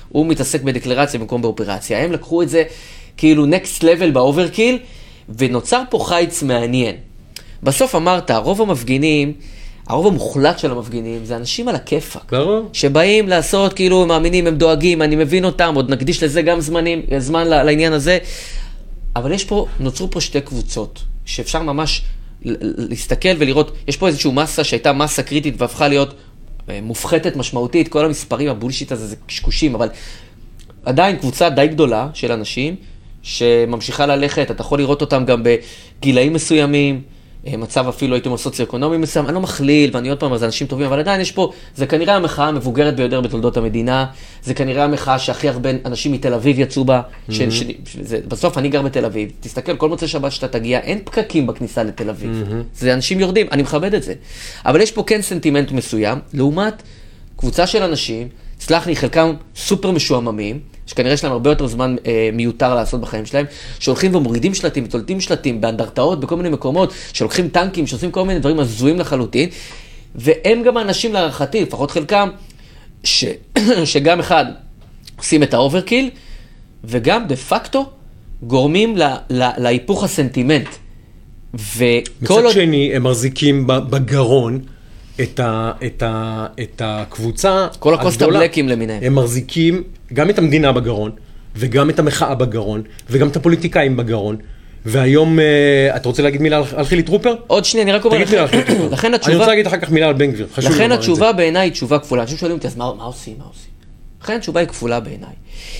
הוא מתעסק בדקלרציה במקום באופרציה. הם לקחו את זה כאילו next level ב overkill, ונוצר פה חיץ מעניין. בסוף אמרת, רוב המפגינים, הרוב המוחלט של המפגינים זה אנשים על הכיפאק. ברור. שבאים לעשות, כאילו, הם מאמינים, הם דואגים, אני מבין אותם, עוד נקדיש לזה גם זמנים, זמן לעניין הזה. אבל יש פה, נוצרו פה שתי קבוצות, שאפשר ממש להסתכל ולראות, יש פה איזושהי מסה שהייתה מסה קריטית והפכה להיות אה, מופחתת משמעותית, כל המספרים, הבולשיט הזה זה קשקושים, אבל עדיין קבוצה די גדולה של אנשים שממשיכה ללכת, אתה יכול לראות אותם גם בגילאים מסוימים, מצב אפילו, הייתי אומר, סוציו-אקונומי מסוים, אני לא מכליל, ואני עוד פעם, אז אנשים טובים, אבל עדיין יש פה, זה כנראה המחאה המבוגרת ביותר בתולדות המדינה, זה כנראה המחאה שהכי הרבה אנשים מתל אביב יצאו בה, של, של, זה, בסוף אני גר בתל אביב, תסתכל, כל מוצאי שבת שאתה תגיע, אין פקקים בכניסה לתל אביב, זה אנשים יורדים, אני מכבד את זה, אבל יש פה כן סנטימנט מסוים, לעומת קבוצה של אנשים, סלח לי, חלקם סופר משועממים, שכנראה יש להם הרבה יותר זמן אה, מיותר לעשות בחיים שלהם, שהולכים ומורידים שלטים ותולטים שלטים באנדרטאות בכל מיני מקומות, שלוקחים טנקים, שעושים כל מיני דברים הזויים לחלוטין, והם גם האנשים להערכתי, לפחות חלקם, ש... שגם אחד עושים את ה overkill, וגם דה פקטו גורמים לה, לה, להיפוך הסנטימנט. וכל מצד עוד... שני, הם מחזיקים בגרון את, ה, את, ה, את הקבוצה כל הקוסט הגדולה. הבלקים למיניהם. הם מחזיקים גם את המדינה בגרון, וגם את המחאה בגרון, וגם את הפוליטיקאים בגרון. והיום, אה, אתה רוצה להגיד מילה על, על חילי טרופר? עוד שנייה, אני רק אומר, תגיד מילה על חילי טרופר. לכן אני התשובה... רוצה להגיד אחר כך מילה על בן גביר, חשוב לכן. התשובה בעיניי היא תשובה כפולה. אנשים שואלים אותי, אז מה, מה עושים, מה עושים? לכן התשובה היא כפולה בעיניי.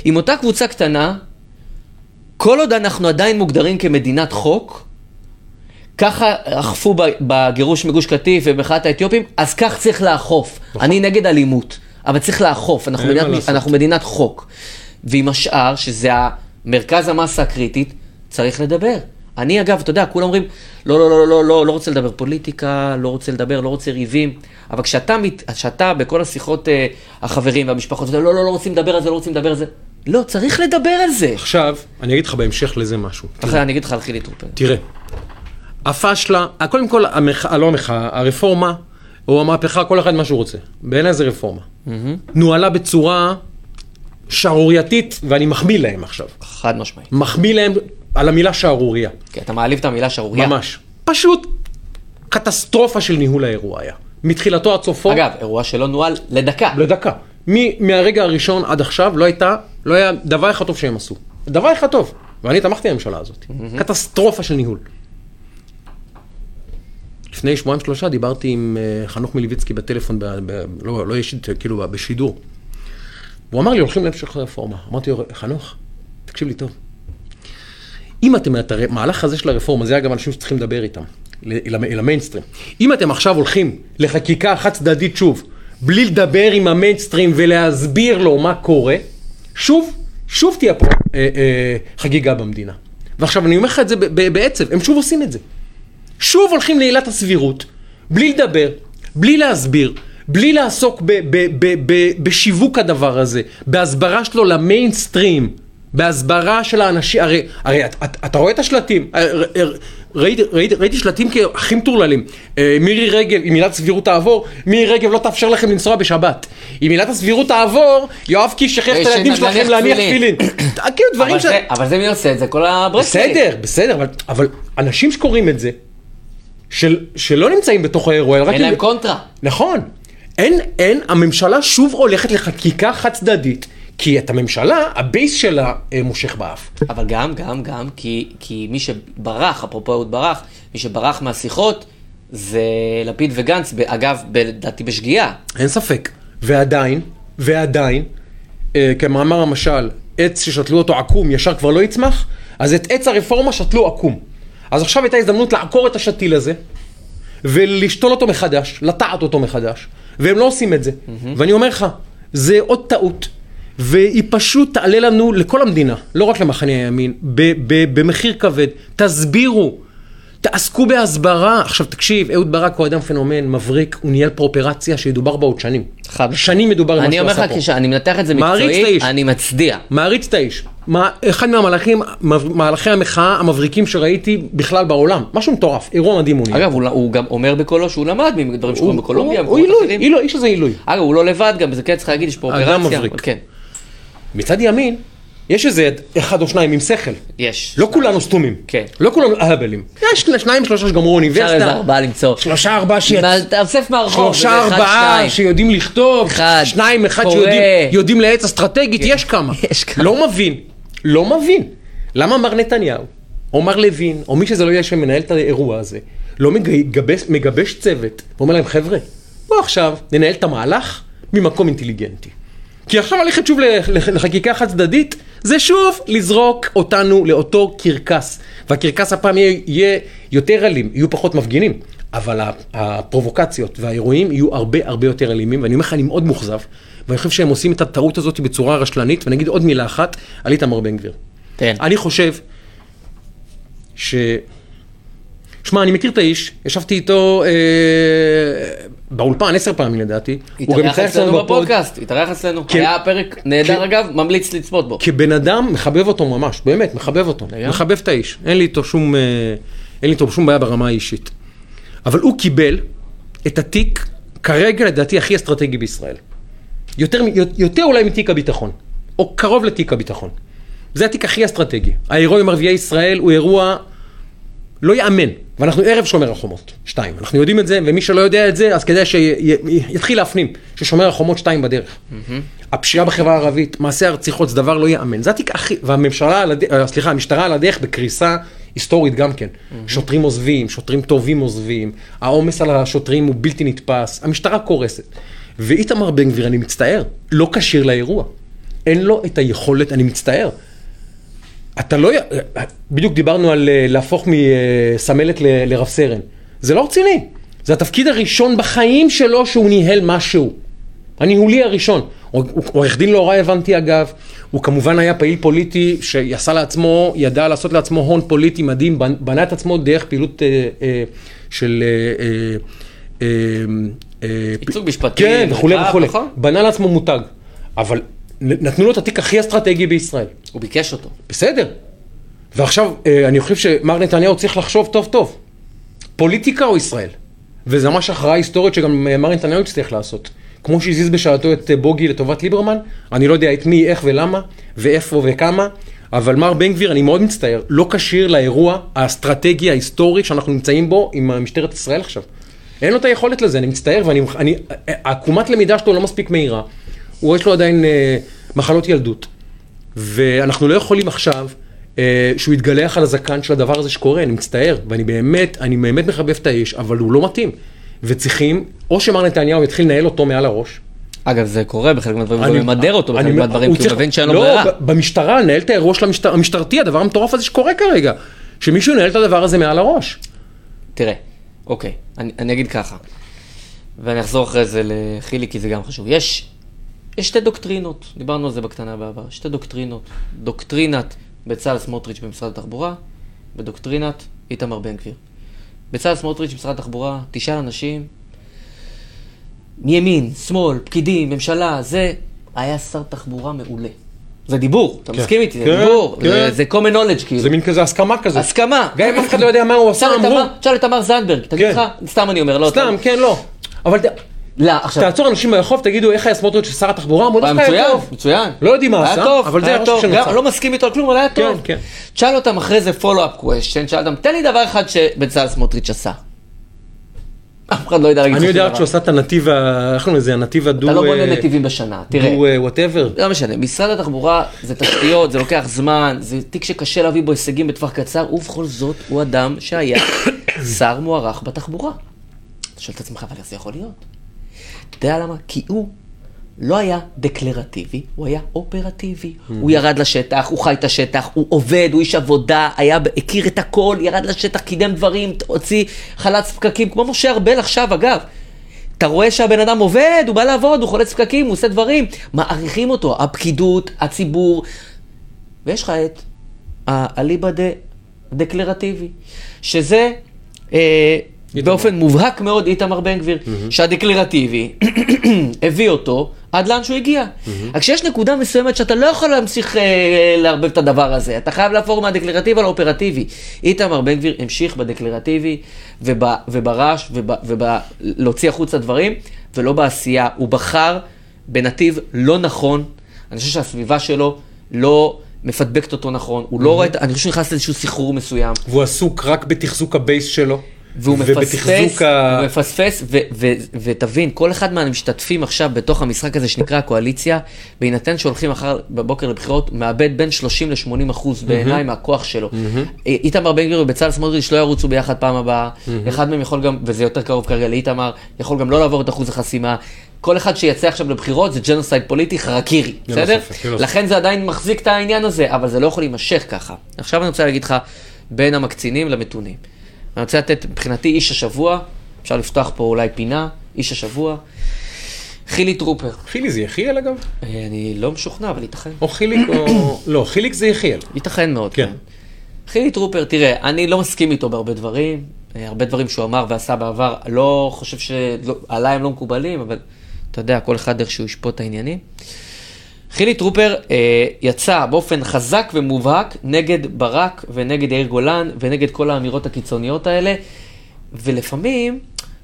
עם אותה קבוצה קטנה, כל עוד אנחנו עדיין מוגדרים כמדינת חוק, ככה אכפו בגירוש מגוש קטיף ובמחאת האתיופים, אז כך צריך לאכוף. אני נגד אלימות, אבל צריך לאכוף. אנחנו, נכון. מדינת. אנחנו מדינת חוק. ועם השאר, שזה מרכז המסה הקריטית, צריך לדבר. אני אגב, אתה יודע, כולם אומרים, לא, לא, לא, לא, לא, לא רוצה לדבר פוליטיקה, לא רוצה לדבר, לא רוצה ריבים, אבל כשאתה, מת, כשאתה בכל השיחות אה, החברים והמשפחות, לא, לא, לא רוצים לדבר על זה, לא רוצים לדבר על זה, לא, צריך לדבר על זה. עכשיו, אני אגיד לך בהמשך לזה משהו. אחרי, אני אגיד לך על חילי טרופר. תראה, הפשלה, קודם כל, המחאה, לא המחאה, הרפורמה, או המהפכה, כל אחד מה שהוא רוצה. בעיניי זה רפורמה. נוהלה בצורה שערורייתית, ואני מחמיא להם עכשיו. חד משמעית. מחמיא להם על המילה שערוריה. כי אתה מעליב את המילה שערורייה. ממש. פשוט קטסטרופה של ניהול האירוע היה. מתחילתו עד סופו. אגב, אירוע שלא נוהל לדקה. לדקה. מ- מהרגע הראשון עד עכשיו לא הייתה, לא היה דבר אחד טוב שהם עשו. דבר אחד טוב. ואני תמכתי בממשלה הזאת. קטסטרופה של ניהול. לפני שבועיים שלושה דיברתי עם אה, חנוך מלביצקי בטלפון, ב, ב, לא, לא אישית, כאילו בשידור. הוא אמר לי, הולכים להמשך הרפורמה. אמרתי לו, חנוך, תקשיב לי טוב. אם אתם, את המהלך הזה של הרפורמה, זה אגב אנשים שצריכים לדבר איתם, אל, המיינסטרים. אם אתם עכשיו הולכים לחקיקה חד צדדית שוב, בלי לדבר עם המיינסטרים ולהסביר לו מה קורה, שוב, שוב תהיה פה אה, אה, חגיגה במדינה. ועכשיו אני אומר לך את זה בעצב, הם שוב עושים את זה. שוב הולכים לעילת הסבירות, בלי לדבר, בלי להסביר, בלי לעסוק ב- ב- ב- ב- בשיווק הדבר הזה, בהסברה שלו למיינסטרים, בהסברה של האנשים, הרי, הרי את, את, אתה רואה את השלטים, אה, ראיתי, ראיתי, ראיתי שלטים הכי מטורללים, אה, מירי רגב, אם עילת הסבירות תעבור, מירי רגב לא תאפשר לכם לנסוע בשבת. אם עילת הסבירות תעבור, יואב קיש את אה, הילדים שנניח שלכם להניח תפילין. כאילו דברים אבל ש... זה- אבל זה מי עושה את זה? כל הברסלרים. בסדר, בסדר, אבל, אבל אנשים שקוראים את זה, של, שלא נמצאים בתוך האירוע, אלא רק... אין להם קונטרה. נכון. אין, אין, הממשלה שוב הולכת לחקיקה חד צדדית, כי את הממשלה, ה base שלה אה, מושך באף. אבל גם, גם, גם, כי, כי מי שברח, אפרופו אהוד ברח, מי שברח מהשיחות זה לפיד וגנץ, אגב, לדעתי בשגיאה. אין ספק. ועדיין, ועדיין, אה, כמאמר המשל, עץ ששתלו אותו עקום ישר כבר לא יצמח, אז את עץ הרפורמה שתלו עקום. אז עכשיו הייתה הזדמנות לעקור את השתיל הזה, ולשתול אותו מחדש, לטעת אותו מחדש, והם לא עושים את זה. ואני אומר לך, זה עוד טעות, והיא פשוט תעלה לנו, לכל המדינה, לא רק למחנה הימין, במחיר כבד. תסבירו, תעסקו בהסברה. עכשיו תקשיב, אהוד ברק הוא אדם פנומן, מבריק, הוא ניהל פה אופרציה שידובר בה עוד שנים. חד. שנים מדובר על מה אני שהוא אומר עשה לך, פה. כשאני מנתח את זה מקצועית, האיש. אני מצדיע. מעריץ את האיש. מה, אחד מהמהלכים, מהלכי המחאה המבריקים שראיתי בכלל בעולם. משהו מטורף, אירוע מדהים הוא נהיה. אגב, הוא, הוא גם אומר בקולו שהוא למד מדברים שקורים בקולומביה. הוא עילוי. עילוי, איש הזה עילוי. אגב, הוא לא לבד גם, זה כן צריך להגיד, יש פה אדם אופרציה. מבריק. אבל כן, מצד ימין, יש איזה אחד או שניים עם שכל. יש. לא כולנו סתומים. כן. לא כולנו אהבלים. יש שני- שניים שלושה שגמרו אפשר איזה אוניברסיטה. ארבעה למצוא. שלושה ארבעה שיצ... מה, תאסף מהרחוב. שלושה ארבעה שניים. שיודעים לכתוב, אחד, שניים אחד קורא. שיודעים יודעים לעץ אסטרטגית, יש כמה. יש כמה. לא מבין, לא מבין. למה מר נתניהו, או מר לוין, או מי שזה לא יהיה שמנהל את האירוע הזה, לא מגבש, מגבש צוות, ואומר להם, חבר'ה, בואו עכשיו ננהל את המהלך ממקום אינטליגנטי. כי עכשיו ללכת שוב לח- לח- לחקיקה חד צדדית, זה שוב לזרוק אותנו לאותו קרקס. והקרקס הפעם יהיה, יהיה יותר אלים, יהיו פחות מפגינים. אבל הפרובוקציות והאירועים יהיו הרבה הרבה יותר אלימים, ואני אומר לך, אני מאוד מאוכזב, ואני חושב שהם עושים את הטעות הזאת בצורה רשלנית, ואני אגיד עוד מילה אחת על איתמר בן גביר. תן. אני חושב ש... שמע, אני מכיר את האיש, ישבתי איתו אה, באולפן עשר פעמים לדעתי. התארח אצלנו אצלנו בפוד. בפודקאסט, התארח אצלנו. כן. היה פרק נהדר כן. אגב, ממליץ לצפות בו. כבן אדם, מחבב אותו ממש, באמת, מחבב אותו. לגמרי. מחבב את האיש. אין לי איתו שום, אה, אין לי איתו שום בעיה ברמה האישית. אבל הוא קיבל את התיק, כרגע לדעתי, הכי אסטרטגי בישראל. יותר, יותר אולי מתיק הביטחון, או קרוב לתיק הביטחון. זה התיק הכי אסטרטגי. האירוע עם ערביי ישראל הוא אירוע לא ייאמן. ואנחנו ערב שומר החומות, שתיים. אנחנו יודעים את זה, ומי שלא יודע את זה, אז כדאי שיתחיל להפנים ששומר החומות שתיים בדרך. הפשיעה בחברה הערבית, מעשי הרציחות, זה דבר לא ייאמן. זה התיק הכי, והממשלה, אה, סליחה, המשטרה על הדרך בקריסה היסטורית גם כן. שוטרים עוזבים, שוטרים טובים עוזבים, העומס על השוטרים הוא בלתי נתפס, המשטרה קורסת. ואיתמר בן גביר, אני מצטער, לא כשיר לאירוע. אין לו את היכולת, אני מצטער. אתה לא... בדיוק דיברנו על אה, להפוך מסמלת לרב סרן. זה לא רציני. זה התפקיד הראשון בחיים שלו שהוא ניהל משהו. הניהולי הראשון. עורך דין לא רע הבנתי אגב, הוא כמובן היה פעיל פוליטי שעשה לעצמו, ידע לעשות לעצמו הון פוליטי מדהים, בנ- בנה את עצמו דרך פעילות אה, אה, של... אה, אה, אה, ייצוג משפטי, כן, וכולי וכולי. נכון. בנה לעצמו מותג. אבל נתנו לו את התיק הכי אסטרטגי בישראל. הוא ביקש אותו. בסדר. ועכשיו, אה, אני חושב שמר נתניהו צריך לחשוב טוב טוב. פוליטיקה או ישראל? וזה ממש הכרעה היסטורית שגם אה, מר נתניהו יצטרך לעשות. כמו שהזיז בשעתו את אה, בוגי לטובת ליברמן, אני לא יודע את מי, איך ולמה, ואיפה וכמה, אבל מר בן גביר, אני מאוד מצטער, לא כשיר לאירוע האסטרטגי ההיסטורי שאנחנו נמצאים בו עם משטרת ישראל עכשיו. אין לו את היכולת לזה, אני מצטער, ואני, אני, העקומת למידה שלו לא מספיק מהירה. הוא יש לו עדיין אה, מחלות ילדות. ואנחנו לא יכולים עכשיו אה, שהוא יתגלח על הזקן של הדבר הזה שקורה, אני מצטער, ואני באמת, אני באמת מחבב את האיש, אבל הוא לא מתאים. וצריכים, או שמר נתניהו יתחיל לנהל אותו מעל הראש. אגב, זה קורה בחלק מהדברים, הוא ממדר אותו בחלק מהדברים, כי הוא מבין שאין לו לא, ברירה. ב- במשטרה, לנהל את האירוע של המשטר, המשטרתי, הדבר המטורף הזה שקורה כרגע. שמישהו ינהל את הדבר הזה מעל הראש. תראה, אוקיי, אני, אני אגיד ככה, ואני אחזור אחרי זה לחילי, כי זה גם חשוב. יש, יש שתי דוקטרינות, דיברנו על זה בקטנה בעבר, שתי דוקטרינות. דוקטרינת בצלאל סמוטריץ' במשרד התחבורה, ודוקטרינת איתמר בן גביר. בצלאל סמוטריץ' במשרד התחבורה, תשאל אנשים, מימין, שמאל, פקידים, ממשלה, זה, היה שר תחבורה מעולה. זה דיבור, אתה כן. מסכים איתי? זה כן, דיבור, כן. זה, זה common knowledge כאילו. זה מין כזה הסכמה כזה. הסכמה. גם אם אף אחד לא יודע מה הוא עשה, אמרו. תשאל את תמר זנדברג, תגיד כן. לך, סתם אני אומר, לא... סתם, אתה- כן, לא. אבל לא, עכשיו, תעצור אנשים ברחוב, תגידו איך היה סמוטריץ' שר התחבורה, אמרו דווקא היה מצוין, טוב. מצוין. לא יודעים מה עשה, טוב, אבל זה היה הרושם טוב. שנוצר. גם לא מסכים איתו על כלום, אבל היה כן, טוב. כן. תשאל אותם אחרי זה follow-up question, שאל אותם, תן לי דבר אחד שבצלאל סמוטריץ' עשה. אף אחד לא יודע להגיד לך אני יודע. שהוא עשה את הנתיב, איך קוראים לזה, הנתיב הדו... אתה לא בונה אה, נתיבים בשנה, תראה. דו Whatever. לא משנה, משרד התחבורה זה תשתיות, זה לוקח זמן, זה תיק שקשה להביא בו הישגים בטווח קצר, ובכל זאת הוא אדם שהיה שר מוערך בתחבורה. אתה שואל את עצמך, אבל איך זה יכול להיות? אתה יודע למה? כי הוא לא היה דקלרטיבי, הוא היה אופרטיבי. הוא ירד לשטח, הוא חי את השטח, הוא עובד, הוא איש עבודה, היה, הכיר את הכל, ירד לשטח, קידם דברים, הוציא חלץ פקקים, כמו משה ארבל עכשיו, אגב. אתה רואה שהבן אדם עובד, הוא בא לעבוד, הוא חולץ פקקים, הוא עושה דברים, מעריכים אותו, הפקידות, הציבור. ויש לך את האליבא דקלרטיבי, שזה אה, באופן מובהק מאוד איתמר בן גביר, שהדקלרטיבי הביא אותו עד לאן שהוא הגיע. רק שיש נקודה מסוימת שאתה לא יכול להמשיך אה, לערבב את הדבר הזה, אתה חייב לעבור מהדקלרטיבי לאופרטיבי. איתמר בן גביר המשיך בדקלרטיבי וב, וברעש ולהוציא החוצה דברים, ולא בעשייה. הוא בחר בנתיב לא נכון, אני חושב שהסביבה שלו לא... מפדבקת אותו נכון, הוא לא רואה את, אני חושב שהוא נכנס לאיזשהו סחרור מסוים, והוא עסוק רק בתחזוק ה base שלו. והוא מפספס. הוא מפספס, ו- ו- ותבין, כל אחד מהמשתתפים עכשיו בתוך המשחק הזה שנקרא הקואליציה, בהינתן שהולכים מחר בבוקר לבחירות, מאבד בין 30 ל-80 אחוז בעיניי מהכוח שלו. איתמר בן גביר ובצלאל סמוטריץ' לא ירוצו ביחד פעם הבאה, אחד מהם יכול גם, וזה יותר קרוב כרגע לאיתמר, יכול גם לא לעבור את אחוז החסימה. כל אחד שיצא עכשיו לבחירות זה genocide פוליטי חרקירי, ללא בסדר? ללא לכן זה עדיין מחזיק את העניין הזה, אבל זה לא יכול להימשך ככה. עכשיו אני רוצה להגיד לך, בין המקצינים למתונים. אני רוצה לתת מבחינתי איש השבוע, אפשר לפתוח פה אולי פינה, איש השבוע, חילי טרופר. חילי זה יחיאל אגב? אה, אני לא משוכנע, אבל ייתכן. או חיליק או... לא, חיליק זה יחיאל. ייתכן מאוד, כן. כן. חילי טרופר, תראה, אני לא מסכים איתו בהרבה דברים, אה, הרבה דברים שהוא אמר ועשה בעבר, לא חושב שעליי הם לא מקובלים, אבל אתה יודע, כל אחד איך שהוא ישפוט את העניינים. חילי טרופר אה, יצא באופן חזק ומובהק נגד ברק ונגד יאיר גולן ונגד כל האמירות הקיצוניות האלה, ולפעמים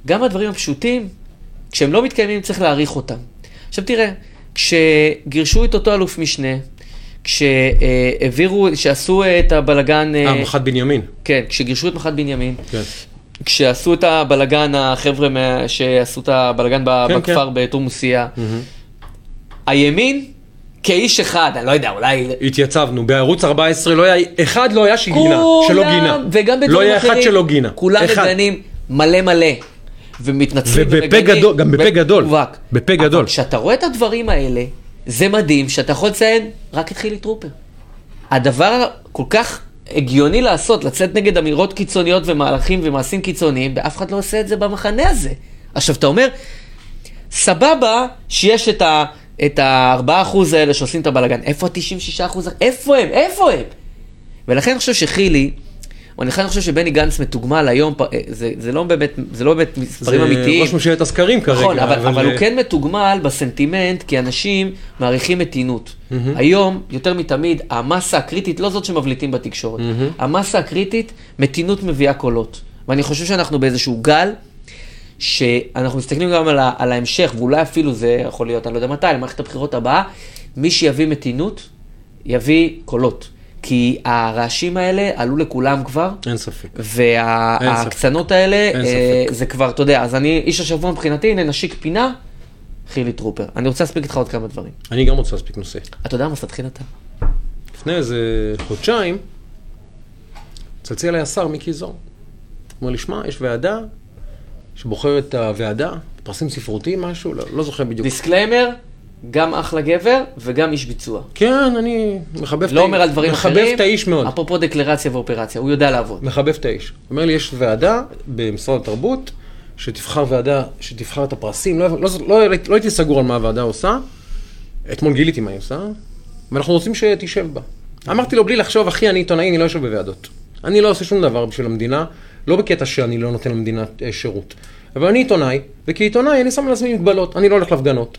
גם הדברים הפשוטים, כשהם לא מתקיימים צריך להעריך אותם. עכשיו תראה, כשגירשו את אותו אלוף משנה, כשהעבירו, שעשו את הבלגן, אה, מח"ט בנימין. כן, כשגירשו את מח"ט בנימין, כן. כשעשו את הבלגן, החבר'ה שעשו את הבלגן ב- כן, בכפר בתורמוסיה, הימין כאיש אחד, אני לא יודע, אולי... התייצבנו, בערוץ 14 לא היה, אחד לא היה שגינה, שלא גינה. וגם לא בדברים היה אחרים, אחד שלא גינה. כולם אחד. מגנים מלא מלא. ומתנצלים ובפה ומגנים. גדול, גם בפה גדול. בפה גדול. אבל כשאתה רואה את הדברים האלה, זה מדהים שאתה יכול לציין רק את חילי טרופר. הדבר כל כך הגיוני לעשות, לצאת נגד אמירות קיצוניות ומהלכים ומעשים קיצוניים, ואף אחד לא עושה את זה במחנה הזה. עכשיו, אתה אומר, סבבה שיש את ה... את ה-4% האלה שעושים את הבלאגן, איפה ה-96%? איפה הם? איפה הם? ולכן אני חושב שחילי, או אני חושב שבני גנץ מתוגמל היום, אה, זה, זה לא באמת, זה לא באמת מספרים זה אמיתיים. ראש ממשלת הסקרים כרגע. נכון, אבל, אבל, אבל הוא כן מתוגמל בסנטימנט, כי אנשים מעריכים מתינות. היום, יותר מתמיד, המסה הקריטית, לא זאת שמבליטים בתקשורת, המסה הקריטית, מתינות מביאה קולות. ואני חושב שאנחנו באיזשהו גל, שאנחנו מסתכלים גם על, ה, על ההמשך, ואולי אפילו זה יכול להיות, אני לא יודע מתי, למערכת הבחירות הבאה, מי שיביא מתינות, יביא קולות. כי הרעשים האלה עלו לכולם כבר, אין ספק. וההקצנות האלה, אין אה, ספק. זה כבר, אתה יודע, אז אני, איש השבוע מבחינתי, הנה נשיק פינה, חילי טרופר. אני רוצה להספיק איתך עוד כמה דברים. אני גם רוצה להספיק נושא. אתה יודע מה, אז תתחיל אתה. לפני איזה חודשיים, צלצל אליי השר מיקי זוהר. אומר לי, שמע, יש ועדה שבוחרת את הוועדה, פרסים ספרותיים, משהו, לא, לא זוכר בדיוק. Disclaimer, גם אחלה גבר וגם איש ביצוע. כן, אני מחבב את לא אומר על דברים אחרים. מחבב את האיש מאוד. אפרופו דקלרציה ואופרציה, הוא יודע לעבוד. מחבב את האיש. אומר לי, יש ועדה במשרד התרבות, שתבחר ועדה, שתבחר את הפרסים, לא, לא, לא, לא הייתי סגור על מה הוועדה עושה, אתמול גיליתי מה היא עושה, ואנחנו רוצים שתשב בה. אמרתי לו, בלי לחשוב, אחי, אני עיתונאי, אני לא יושב בוועדות. אני לא עושה שום דבר בשביל המדינה, לא בקטע שאני לא נותן למדינה אה, שירות. אבל אני עיתונאי, וכעיתונאי אני שם על עצמי מגבלות, אני לא הולך להפגנות.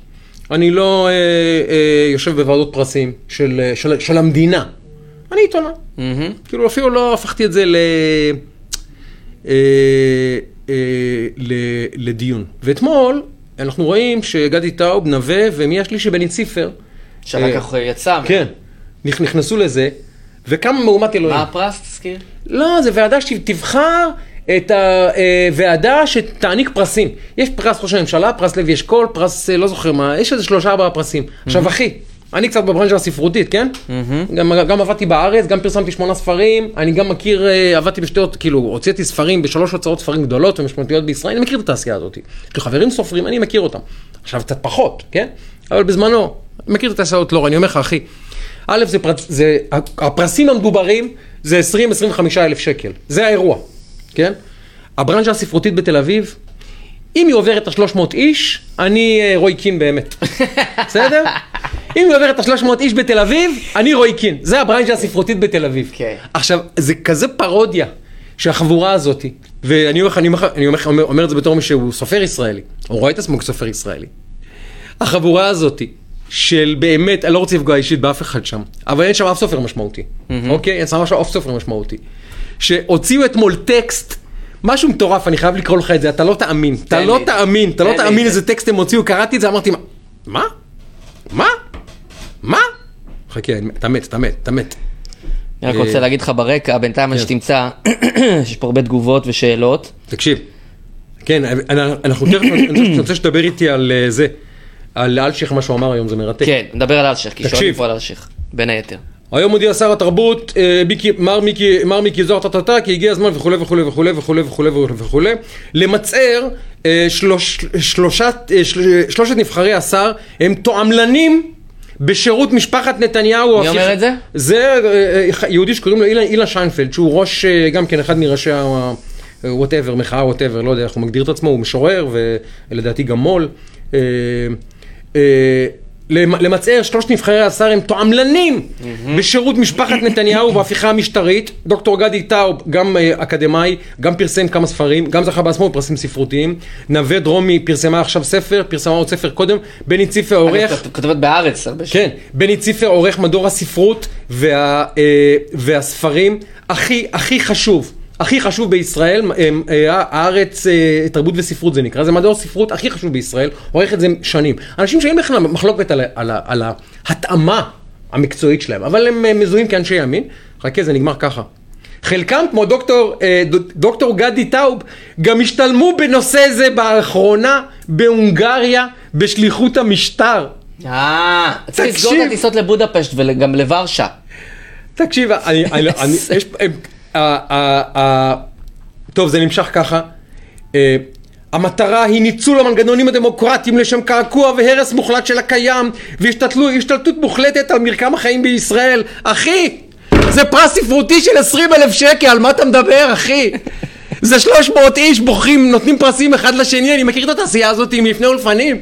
אני לא אה, אה, יושב בוועדות פרסים של, אה, של, של המדינה. אני עיתונאי. מהמם. כאילו אפילו לא הפכתי את זה ל... אה, אה, ל- לדיון. ואתמול אנחנו רואים שגדי טאוב, נווה ומי השלישי בני ציפר, שאחר אה, כך יצא. כן, נכ- נכנסו לזה, וכמה מהומת אלוהים. מה הפרס, תזכיר? לא, זה ועדה שתבחר את הוועדה שתעניק פרסים. יש פרס ראש הממשלה, פרס לוי אשכול, פרס אה, לא זוכר מה, יש איזה שלושה ארבעה פרסים. עכשיו אחי, אני קצת בברנז'ה הספרותית, כן? גם, גם עבדתי בארץ, גם פרסמתי שמונה ספרים, אני גם מכיר, אה, עבדתי בשתי, כאילו, הוצאתי ספרים בשלוש הוצאות ספרים גדולות ומשמעותיות בישראל, אני מכיר את התעשייה הזאת. יש לי חברים סופרים, אני מכיר אותם. עכשיו קצת פחות, כן? אבל בזמנו, מכיר את התעשייה הזאת לא רע, אני אומר לך, אחי, א', זה, פרצ... זה, הפרסים המדוברים זה 20-25 אלף שקל, זה האירוע, כן? הברנז'ה הספרותית בתל אביב, אם היא עוברת את ה-300 איש, אני אה, רוי קין באמת, בסדר? אם היא עוברת את ה-300 איש בתל אביב, אני רוי קין, זה הברנז'ה הספרותית בתל אביב. כן. עכשיו, זה כזה פרודיה שהחבורה הזאת, ואני אומר, לך- אני אומר, אני אומר, אומר, אומר את זה בתור מי שהוא סופר ישראלי, הוא רואה את עצמו כסופר ישראלי. החבורה הזאת, של באמת, אני לא רוצה לפגוע אישית באף אחד שם, אבל אין שם אף סופר משמעותי, אוקיי? אין שם אף סופר משמעותי. שהוציאו אתמול טקסט, משהו מטורף, אני חייב לקרוא לך את זה, אתה לא תאמין, אתה לא. תאמין, אתה לא. תאמין איזה טקסט הם הוציאו, קראתי את זה, אמרתי, מה? מה? מה? מה? חכה, אתה מת, אתה מת, אתה מת. אני רק אה, רוצה להגיד לך ברקע, בינתיים כן. שתמצא, יש פה הרבה תגובות ושאלות. תקשיב, כן, אני- אנחנו תכף, אני רוצה שתדבר איתי על אה, זה, על אלשיך, מה שהוא אמר היום, זה מרתק. כן, נדבר על אלשיך, כי. שואלים פה על אלשיך, בין היתר. היום הודיע שר התרבות, אה, מיקי, מר מיקי, מר מיקי זוהר טה-טה-טה, כי הגיע הזמן וכולי וכולי וכולי וכולי וכולי וכולי, למצער אה, שלוש, שלושת, אה, של, שלושת נבחרי השר הם תועמלנים בשירות משפחת נתניהו. מי אומר את זה? זה יהודי שקוראים לו אילן, אילן שיינפלד, שהוא ראש, גם כן אחד מראשי ה... whatever, מחאה whatever, לא יודע איך הוא מגדיר את עצמו, הוא משורר ולדעתי גם מו"ל. אה, למ- למצער שלושת נבחרי השר הם תועמלנים בשירות משפחת נתניהו בהפיכה המשטרית. דוקטור גדי טאוב, גם אה, אקדמאי, גם פרסם כמה ספרים, גם זכה בעצמו בפרסים ספרותיים. נווה דרומי פרסמה עכשיו ספר, פרסמה עוד ספר קודם. בני ציפה עורך. אגב, כותבת בהארץ הרבה כן, בני ציפר עורך מדור הספרות אה, והספרים הכי הכי חשוב, הכי חשוב בישראל, אה, אה, הארץ אה, תרבות וספרות זה נקרא, זה מדור הספרות הכי חשוב בישראל, עורך את זה שנים. אנשים שאין בכלל מחלוקת על, על, על ההתאמה המקצועית שלהם, אבל הם מזוהים כאנשי ימין. חכה, זה נגמר ככה. חלקם, כמו דוקטור, דוקטור גדי טאוב, גם השתלמו בנושא זה באחרונה בהונגריה בשליחות המשטר. אה, צריך לסגור את. הטיסות לבודפשט וגם לוורשה. תקשיב, אני, אני, אני, יש, הם, טוב, זה נמשך ככה. אה, המטרה היא ניצול המנגנונים הדמוקרטיים לשם קעקוע והרס מוחלט של הקיים והשתלטות מוחלטת על מרקם החיים בישראל. אחי, זה פרס ספרותי של 20 אלף שקל, על מה אתה מדבר, אחי? זה 300 איש בוחרים, נותנים פרסים אחד לשני, אני מכיר את התעשייה הזאת מלפני ולפנים.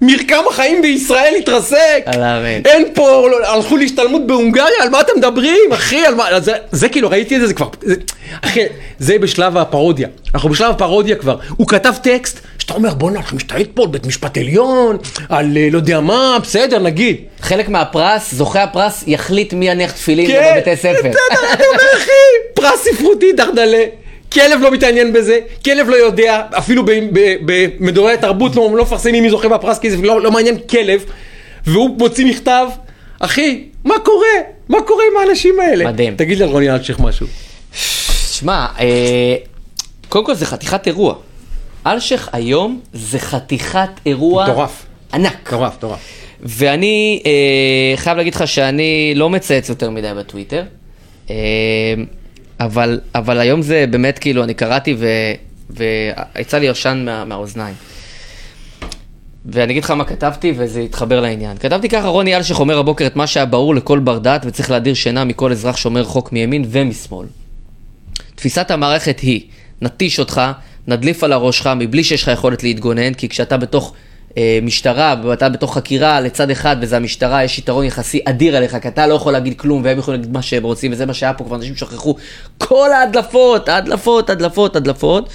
מרקם החיים בישראל התרסק. אין פה, לא, הלכו להשתלמות בהונגריה, על מה אתם מדברים, אחי? על מה, זה, זה כאילו, ראיתי את זה, זה כבר, זה, אחי, זה בשלב הפרודיה. אנחנו בשלב הפרודיה כבר. הוא כתב טקסט, שאתה אומר, בואנה, אנחנו משתלט פה על בית משפט עליון, על אה, לא יודע מה, בסדר, נגיד. חלק מהפרס, זוכה הפרס יחליט מי יניח תפילין כן, בבתי ספר. בסדר, אני אומר, אחי, פרס ספרותי דרדלה. כלב לא מתעניין בזה, כלב לא יודע, אפילו ב- ב- במדורי התרבות לא, לא מפרסמים מי זוכה בפרס, כי זה לא, לא מעניין כלב, והוא מוציא מכתב, אחי, מה קורה? מה קורה עם האנשים האלה? מדהים. תגיד לי על רוני אלשיך משהו. שמע, אה, קודם כל זה חתיכת אירוע. אלשיך היום זה חתיכת אירוע מטורף. ענק. מטורף, מטורף. ואני אה, חייב להגיד לך שאני לא מצייץ יותר מדי בטוויטר, אה, אבל, אבל היום זה באמת כאילו, אני קראתי ויצא לי עשן מה, מהאוזניים. ואני אגיד לך מה כתבתי, וזה יתחבר לעניין. כתבתי ככה, רוני אלשיך אומר הבוקר את מה שהיה ברור לכל בר דעת, וצריך להדיר שינה מכל אזרח שומר חוק מימין ומשמאל. תפיסת המערכת היא, נתיש אותך, נדליף על הראש שלך מבלי שיש לך יכולת להתגונן, כי כשאתה בתוך משטרה, ואתה בתוך חקירה לצד אחד, וזה המשטרה, יש יתרון יחסי אדיר עליך, כי אתה לא יכול להגיד כלום, והם יכולים להגיד מה שהם רוצים, וזה מה שהיה פה, כבר אנשים שכחו. כל ההדלפות, ההדלפות, הדלפות, הדלפות,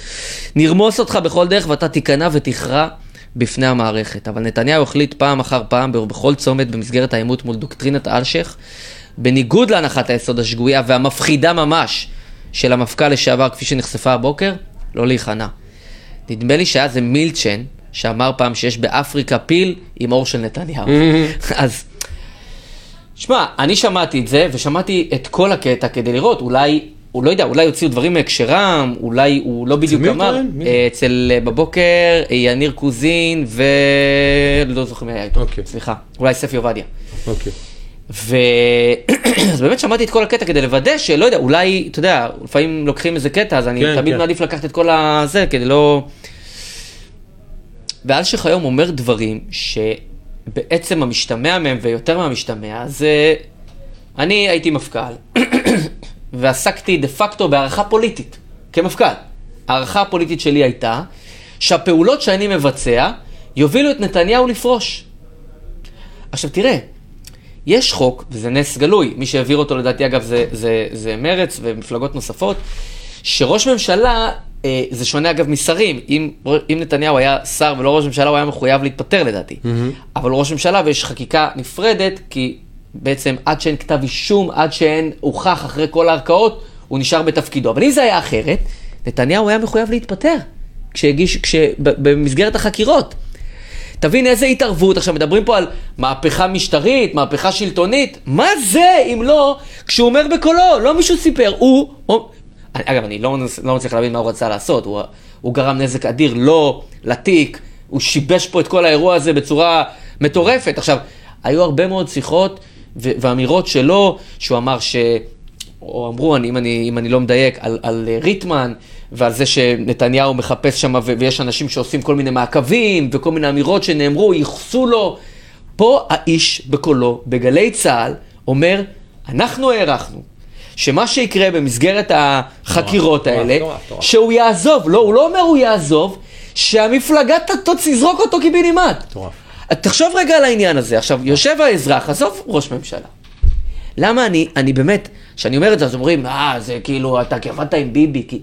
נרמוס אותך בכל דרך, ואתה תיכנע ותכרע. בפני המערכת, אבל נתניהו החליט פעם אחר פעם, בכל צומת במסגרת העימות מול דוקטרינת אלשיך, בניגוד להנחת היסוד השגויה והמפחידה ממש של המפכ"ל לשעבר, כפי שנחשפה הבוקר, לא להיכנע. נדמה לי שהיה זה מילצ'ן שאמר פעם שיש באפריקה פיל עם אור של נתניהו. אז, שמע, אני שמעתי את זה, ושמעתי את כל הקטע כדי לראות, אולי, הוא לא יודע, אולי הוציאו דברים מהקשרם, אולי הוא לא בדיוק אמר. אה, אצל, אה, בבוקר, אה, יניר קוזין ו... לא זוכר מי היה איתו, אוקיי. סליחה, אולי ספי עובדיה. אוקיי. ו... אז באמת שמעתי את כל הקטע כדי לוודא שלא יודע, אולי, אתה יודע, לפעמים לוקחים איזה קטע, אז אני כן, תמיד כן. מעדיף לקחת את כל הזה, כדי לא... ואלשיך היום אומר דברים שבעצם המשתמע מהם, ויותר מהמשתמע, זה... אני הייתי מפכ"ל, ועסקתי דה פקטו בהערכה פוליטית, כמפכ"ל. ההערכה הפוליטית שלי הייתה שהפעולות שאני מבצע יובילו את נתניהו לפרוש. עכשיו תראה, יש חוק, וזה נס גלוי, מי שהעביר אותו לדעתי אגב זה, זה, זה מרץ ומפלגות נוספות, שראש ממשלה, זה שונה אגב משרים, אם, אם נתניהו היה שר ולא ראש ממשלה הוא היה מחויב להתפטר לדעתי, mm-hmm. אבל ראש ממשלה ויש חקיקה נפרדת, כי בעצם עד שאין כתב אישום, עד שאין הוכח אחרי כל הערכאות, הוא נשאר בתפקידו. אבל אם זה היה אחרת, נתניהו היה מחויב להתפטר, כשהגיש, כש, במסגרת החקירות. תבין איזה התערבות, עכשיו מדברים פה על מהפכה משטרית, מהפכה שלטונית, מה זה אם לא, כשהוא אומר בקולו, לא מישהו סיפר, הוא אגב, אני לא, לא מצליח להבין מה הוא רצה לעשות, הוא, הוא גרם נזק אדיר לו, לתיק, הוא שיבש פה את כל האירוע הזה בצורה מטורפת. עכשיו, היו הרבה מאוד שיחות ואמירות שלו, שהוא אמר ש... או אמרו, אני, אם, אני, אם אני לא מדייק, על, על אה, ריטמן, ועל זה שנתניהו מחפש שם, ויש אנשים שעושים כל מיני מעקבים, וכל מיני אמירות שנאמרו, ייחסו לו. פה האיש בקולו, בגלי צה"ל, אומר, אנחנו הערכנו. שמה שיקרה במסגרת החקירות האלה. שהוא יעזוב, לא, הוא לא אומר הוא יעזוב, שהמפלגה תזרוק אותו קיבינימט. תחשוב רגע על העניין הזה. עכשיו, יושב האזרח, עזוב ראש ממשלה. למה אני, אני באמת, כשאני אומר את זה, אז אומרים, אה, זה כאילו, אתה עבדת עם ביבי, כי...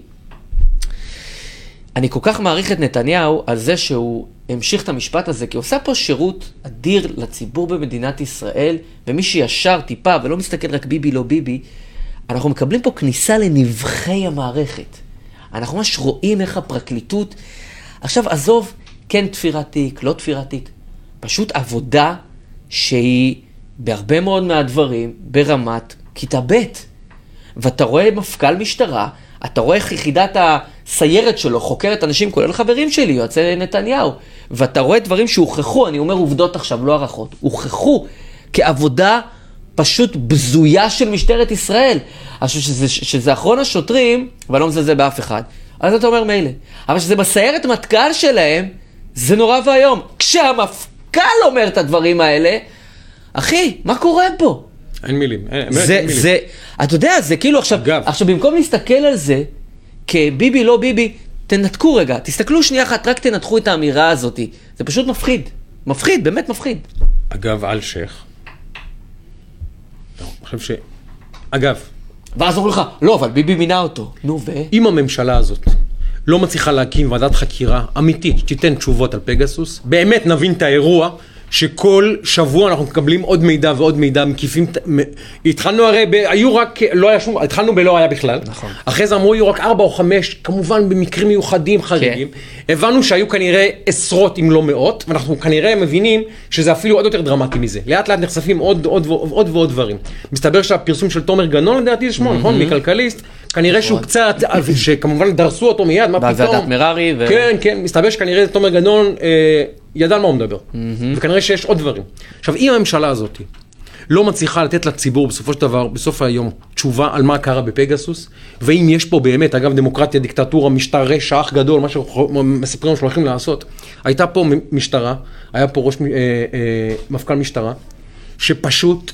אני כל כך מעריך את נתניהו על זה שהוא המשיך את המשפט הזה, כי הוא עושה פה שירות אדיר לציבור במדינת ישראל, ומי שישר טיפה ולא מסתכל רק ביבי לא ביבי, אנחנו מקבלים פה כניסה לנבחי המערכת. אנחנו ממש רואים איך הפרקליטות... עכשיו, עזוב, כן תפירת תיק, לא תפירת תיק, פשוט עבודה שהיא בהרבה מאוד מהדברים ברמת כיתה ב'. ואתה רואה מפכ"ל משטרה, אתה רואה איך יחידת הסיירת שלו חוקרת אנשים, כולל חברים שלי, יועצי נתניהו, ואתה רואה דברים שהוכחו, אני אומר עובדות עכשיו, לא הערכות, הוכחו כעבודה פשוט בזויה של משטרת ישראל. אני חושב שזה, שזה אחרון השוטרים, ואני לא מזלזל באף אחד, אז אתה אומר מילא. אבל שזה בסיירת מטכ"ל שלהם, זה נורא ואיום. כשהמפכ"ל אומר את הדברים האלה, אחי, מה קורה פה? אין מילים. אין, באמת זה, אין מילים. זה, אתה יודע, זה כאילו עכשיו, אגב. עכשיו במקום להסתכל על זה כביבי לא ביבי, תנתקו רגע, תסתכלו שנייה אחת, רק תנתחו את האמירה הזאת. זה פשוט מפחיד. מפחיד, באמת מפחיד. אגב, אלשיך. חושב ש... אגב, ואז אומרים לך, לא, אבל ביבי מינה אותו. נו, ו? אם הממשלה הזאת לא מצליחה להקים ועדת חקירה אמיתית שתיתן תשובות על פגסוס, באמת נבין את האירוע שכל שבוע אנחנו מקבלים עוד מידע ועוד מידע, מקיפים... התחלנו הרי, ב... היו רק, לא היה שום, התחלנו בלא היה בכלל. נכון. אחרי זה אמרו יהיו רק ארבע או חמש, כמובן במקרים מיוחדים חריגים. הבנו שהיו כנראה עשרות אם לא מאות, ואנחנו כנראה מבינים שזה אפילו עוד יותר דרמטי מזה. לאט לאט נחשפים עוד, עוד, עוד, עוד ועוד דברים. מסתבר שהפרסום של תומר גנון לדעתי זה שמו, נכון? מכלכליסט. כנראה שהוא קצת, שכמובן דרסו אותו מיד, מה פתאום. בוועדת מררי ו- כן, כן, מסתבר שכנראה תומר גנון אה, ידע על מה הוא מדבר. וכנראה שיש עוד דברים. עכשיו, אם הממשלה הזאת לא מצליחה לתת לציבור בסופו של דבר, בסוף היום, תשובה על מה קרה בפגסוס, ואם יש פה באמת, אגב, דמוקרטיה, דיקטטורה, משטר רשע, אח גדול, מה שמספרים לנו שהולכים לעשות, הייתה פה משטרה, היה פה ראש, אה, אה, מפכ"ל משטרה, שפשוט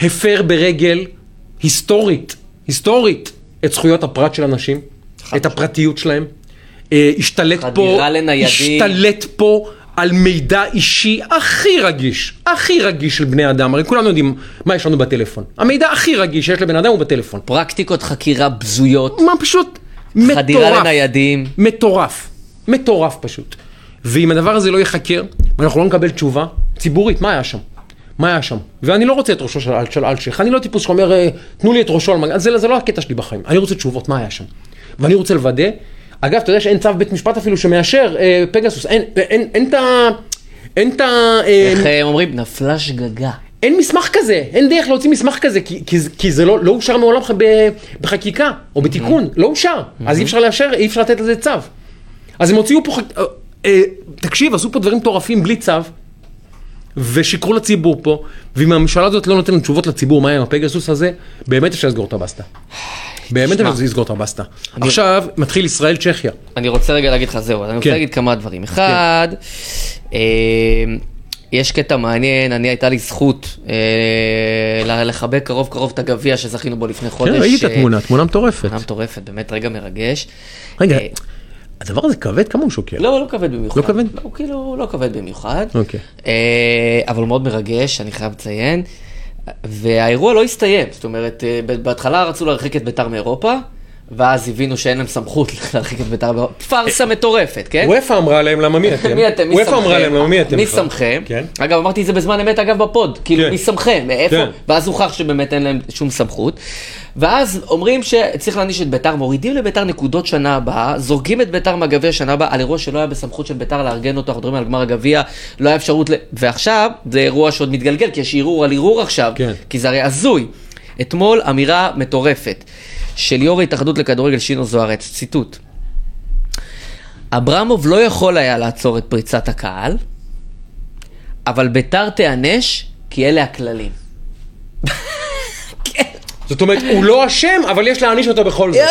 הפר ברגל היסטורית, היסטורית, את זכויות הפרט של אנשים, את הפרטיות שלהם. אה, השתלט פה, לניידים. השתלט פה על מידע אישי הכי רגיש, הכי רגיש של בני אדם. הרי כולנו יודעים מה יש לנו בטלפון. המידע הכי רגיש שיש לבן אדם הוא בטלפון. פרקטיקות חקירה בזויות, מה פשוט מטורף. חדירה לניידים. מטורף. מטורף פשוט. ואם הדבר הזה לא ייחקר, ואנחנו לא נקבל תשובה ציבורית, מה היה שם? מה היה שם? ואני לא רוצה את ראשו של, אל- של אלשיך, אני לא טיפוס שאומר, אה, תנו לי את ראשו על מגן, זה, זה לא הקטע שלי בחיים, אני רוצה תשובות, מה היה שם? ואני רוצה לוודא, אגב, אתה יודע שאין צו בית משפט אפילו שמאשר אה, פגסוס, אין, אין, אין את ה... אין את ה... אה, איך הם אומרים? נפלה שגגה. אין מסמך כזה, אין דרך להוציא מסמך כזה, כי, כי, כי זה לא, לא אושר מעולם ב, בחקיקה או בתיקון, לא אושר. אז אי אפשר לאשר, אי אפשר לתת לזה צו. אז הם הוציאו פה, חק... אה, אה, תקשיב, עשו פה דברים מטורפים בלי צו, ושיקרו לציבור פה, ואם הממשלה הזאת לא נותנת תשובות לציבור מה עם הפגסוס הזה, באמת אפשר לסגור את הבסטה. באמת תשמע. אפשר לסגור את הבסטה. עכשיו מתחיל ישראל-צ'כיה. אני רוצה רגע להגיד לך זהו, אני רוצה כן. להגיד כמה דברים. אחד, אה, יש קטע מעניין, אני הייתה לי זכות אה, לחבק קרוב קרוב את הגביע שזכינו בו לפני חודש. כן, ראיתי את אה, התמונה, תמונה מטורפת. תמונה מטורפת, באמת רגע מרגש. רגע, אה, הדבר הזה כבד? כמה הוא שוקל? לא, לא כבד במיוחד. לא כבד? לא, כאילו לא כבד במיוחד. אוקיי. אה, אבל הוא מאוד מרגש, אני חייב לציין. והאירוע לא הסתיים, זאת אומרת, אה, בהתחלה רצו להרחיק את ביתר מאירופה, ואז הבינו שאין להם סמכות להרחיק את ביתר מאירופה. פארסה מטורפת, כן? וופא אמרה להם למה מי אתם? מי אתם? וופא אמרה להם? למה מי אתם? מי? שמכם? כן. אגב, אמרתי את זה בזמן אמת, אגב, בפוד. כאילו, כן. מי שמכם? מאיפה? כן. ואז הוכח שבאמת אין להם שום סמכות. ואז אומרים שצריך להעניש את ביתר, מורידים לביתר נקודות שנה הבאה, זורקים את ביתר מהגביע שנה הבאה על אירוע שלא היה בסמכות של ביתר לארגן אותו, אנחנו מדברים על גמר הגביע, לא היה אפשרות ל... ועכשיו, זה אירוע שעוד מתגלגל, כי יש ערעור על ערעור עכשיו, כן. כי זה הרי הזוי. אתמול אמירה מטורפת של יו"ר ההתאחדות לכדורגל שינו זוארץ, ציטוט: אברמוב לא יכול היה לעצור את פריצת הקהל, אבל ביתר תיענש כי אלה הכללים. זאת אומרת, הוא לא אשם, אבל יש להעניש אותו בכל זאת.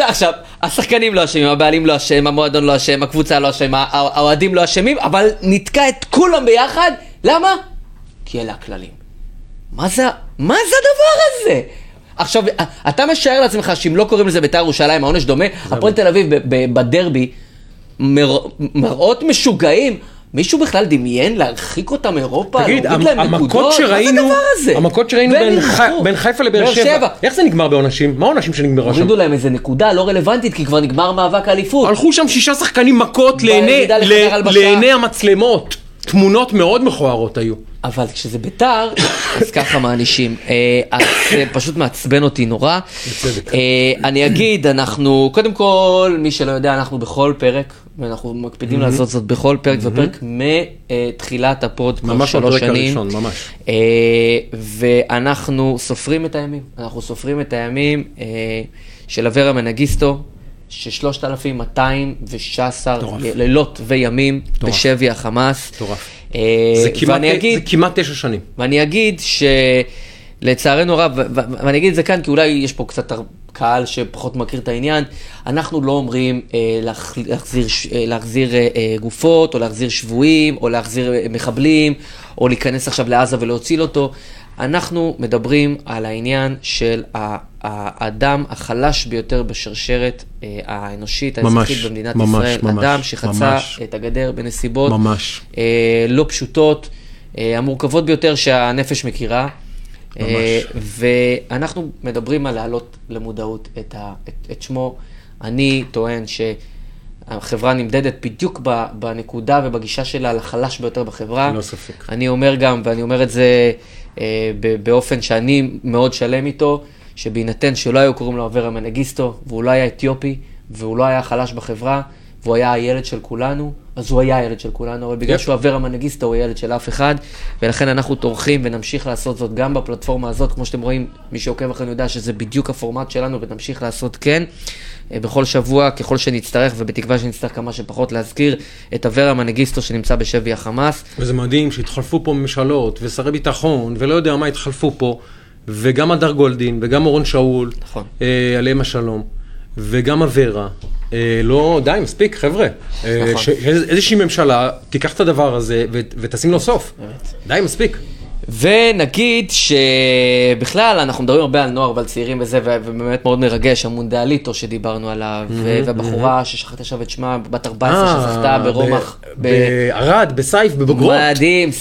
עכשיו, השחקנים לא אשמים, הבעלים לא אשם, המועדון לא אשם, הקבוצה לא אשמה, הא- האוהדים לא אשמים, אבל נתקע את כולם ביחד, למה? כי אלה הכללים. מה זה, מה זה הדבר הזה? עכשיו, אתה משער לעצמך שאם לא קוראים לזה בית"ר ירושלים, העונש דומה, הפועל תל אביב בדרבי, מר, מראות משוגעים, מישהו בכלל דמיין להרחיק אותם מאירופה, תגיד, המ-? המכות שראינו, מה זה הדבר הזה? המכות שראינו בין ילכו. בין חיפה לבאר באר שבע, איך זה נגמר בעונשים? מה העונשים שנגמרו שם? הורידו להם איזה נקודה לא רלוונטית, כי כבר נגמר מאבק האליפות. הלכו שם שישה שחקנים מכות לעיני-. לעיני המצלמות. תמונות מאוד מכוערות היו. אבל כשזה ביתר, אז ככה מענישים. אה, אז זה פשוט מעצבן אותי נורא. בצדק. אה, אני אגיד, אנחנו, קודם כל, מי שלא יודע, אנחנו בכל פרק, ואנחנו מקפידים לעשות זאת בכל פרק ופרק מתחילת הפוד, כבר ממש שלוש בפרק שנים. הראשון, ממש. אה, ואנחנו סופרים את הימים, אנחנו סופרים את הימים של אברה מנגיסטו, ש-3,216 מטורף. לילות וימים בשבי החמאס. מטורף. אה, זה זה כמעט תשע שנים. ואני אגיד שלצערנו הרב, ואני אגיד את זה כאן כי אולי יש פה קצת קהל שפחות מכיר את העניין, אנחנו לא אומרים אה, להח- להחזיר, אה, להחזיר אה, אה, גופות, או להחזיר שבויים, או להחזיר מחבלים, או להיכנס עכשיו לעזה ולהציל אותו. אנחנו מדברים על העניין של ה- האדם החלש ביותר בשרשרת אה, האנושית, ממש, האזרחית במדינת ממש, ישראל. ממש, אדם שחצה ממש. את הגדר בנסיבות ממש. אה, לא פשוטות, אה, המורכבות ביותר שהנפש מכירה. ממש. אה, ואנחנו מדברים על להעלות למודעות את, ה, את, את שמו. אני טוען שהחברה נמדדת בדיוק בנקודה ובגישה שלה לחלש ביותר בחברה. ללא ספק. אני אומר גם, ואני אומר את זה אה, באופן שאני מאוד שלם איתו, שבהינתן שלא היו קוראים לו אברה מנגיסטו, והוא לא היה אתיופי, והוא לא היה חלש בחברה, והוא היה הילד של כולנו, אז הוא היה הילד של כולנו, אבל בגלל. שהוא אברה מנגיסטו הוא ילד של אף אחד, ולכן אנחנו טורחים ונמשיך לעשות זאת גם בפלטפורמה הזאת, כמו שאתם רואים, מי שעוקב אחרינו יודע שזה בדיוק הפורמט שלנו, ונמשיך לעשות כן. אה, בכל שבוע, ככל שנצטרך, ובתקווה שנצטרך כמה שפחות להזכיר, את אברה מנגיסטו שנמצא בשבי החמאס. וזה מדהים שהתחלפו פה ממשלות ושרי ביטחון ולא יודע מה התחלפו פה, וגם הדר גולדין וגם אורון שאול, נכון. אה, עליהם השלום, וגם אברה. אה, לא, די, מספיק, חבר'ה. אה, נכון. שאיזושהי ממשלה תיקח את הדבר הזה ותשים לו סוף. די, מספיק. ונגיד שבכלל, אנחנו מדברים הרבה על נוער ועל צעירים וזה, ובאמת מאוד מרגש, המונדיאליטו שדיברנו עליו, והבחורה ששכחתי עכשיו את שמה, בת 14 שזכתה אה, ברומח. ב- בערד, בסייף, בבוגרות. מדהים.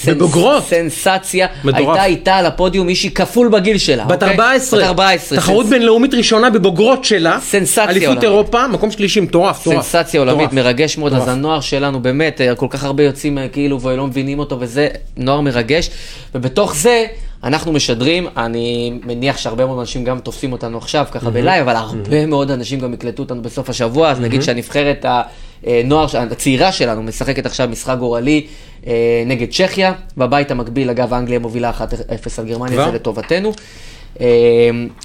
סנסציה. הייתה איתה על הפודיום מישהי כפול בגיל שלה. בת אוקיי? 14. בת 14. תחרות בינלאומית ראשונה בבוגרות שלה. סנסציה אליפות עולמית. אירופה, מקום שלישי, מטורף, מטורף. סנסציה עולמית. מרגש מאוד, אז. הנוער שלנו באמת, אה, כל כך הרבה יוצאים אה, כאילו ולא מבינים אותו וזה נוער מרגש, ובתוך זה אנחנו משדרים, אני מניח שהרבה מאוד אנשים גם תופסים אותנו עכשיו ככה בלייב, אבל הרבה מאוד אנשים גם יקלטו אותנו בסוף השבוע, אז נגיד שהנבחרת הנוער, הצעירה שלנו משחקת עכשיו משחק גורלי אה, נגד צ'כיה, בבית המקביל, אגב, אנגליה מובילה 1-0 על גרמניה? זה לטובתנו. אה,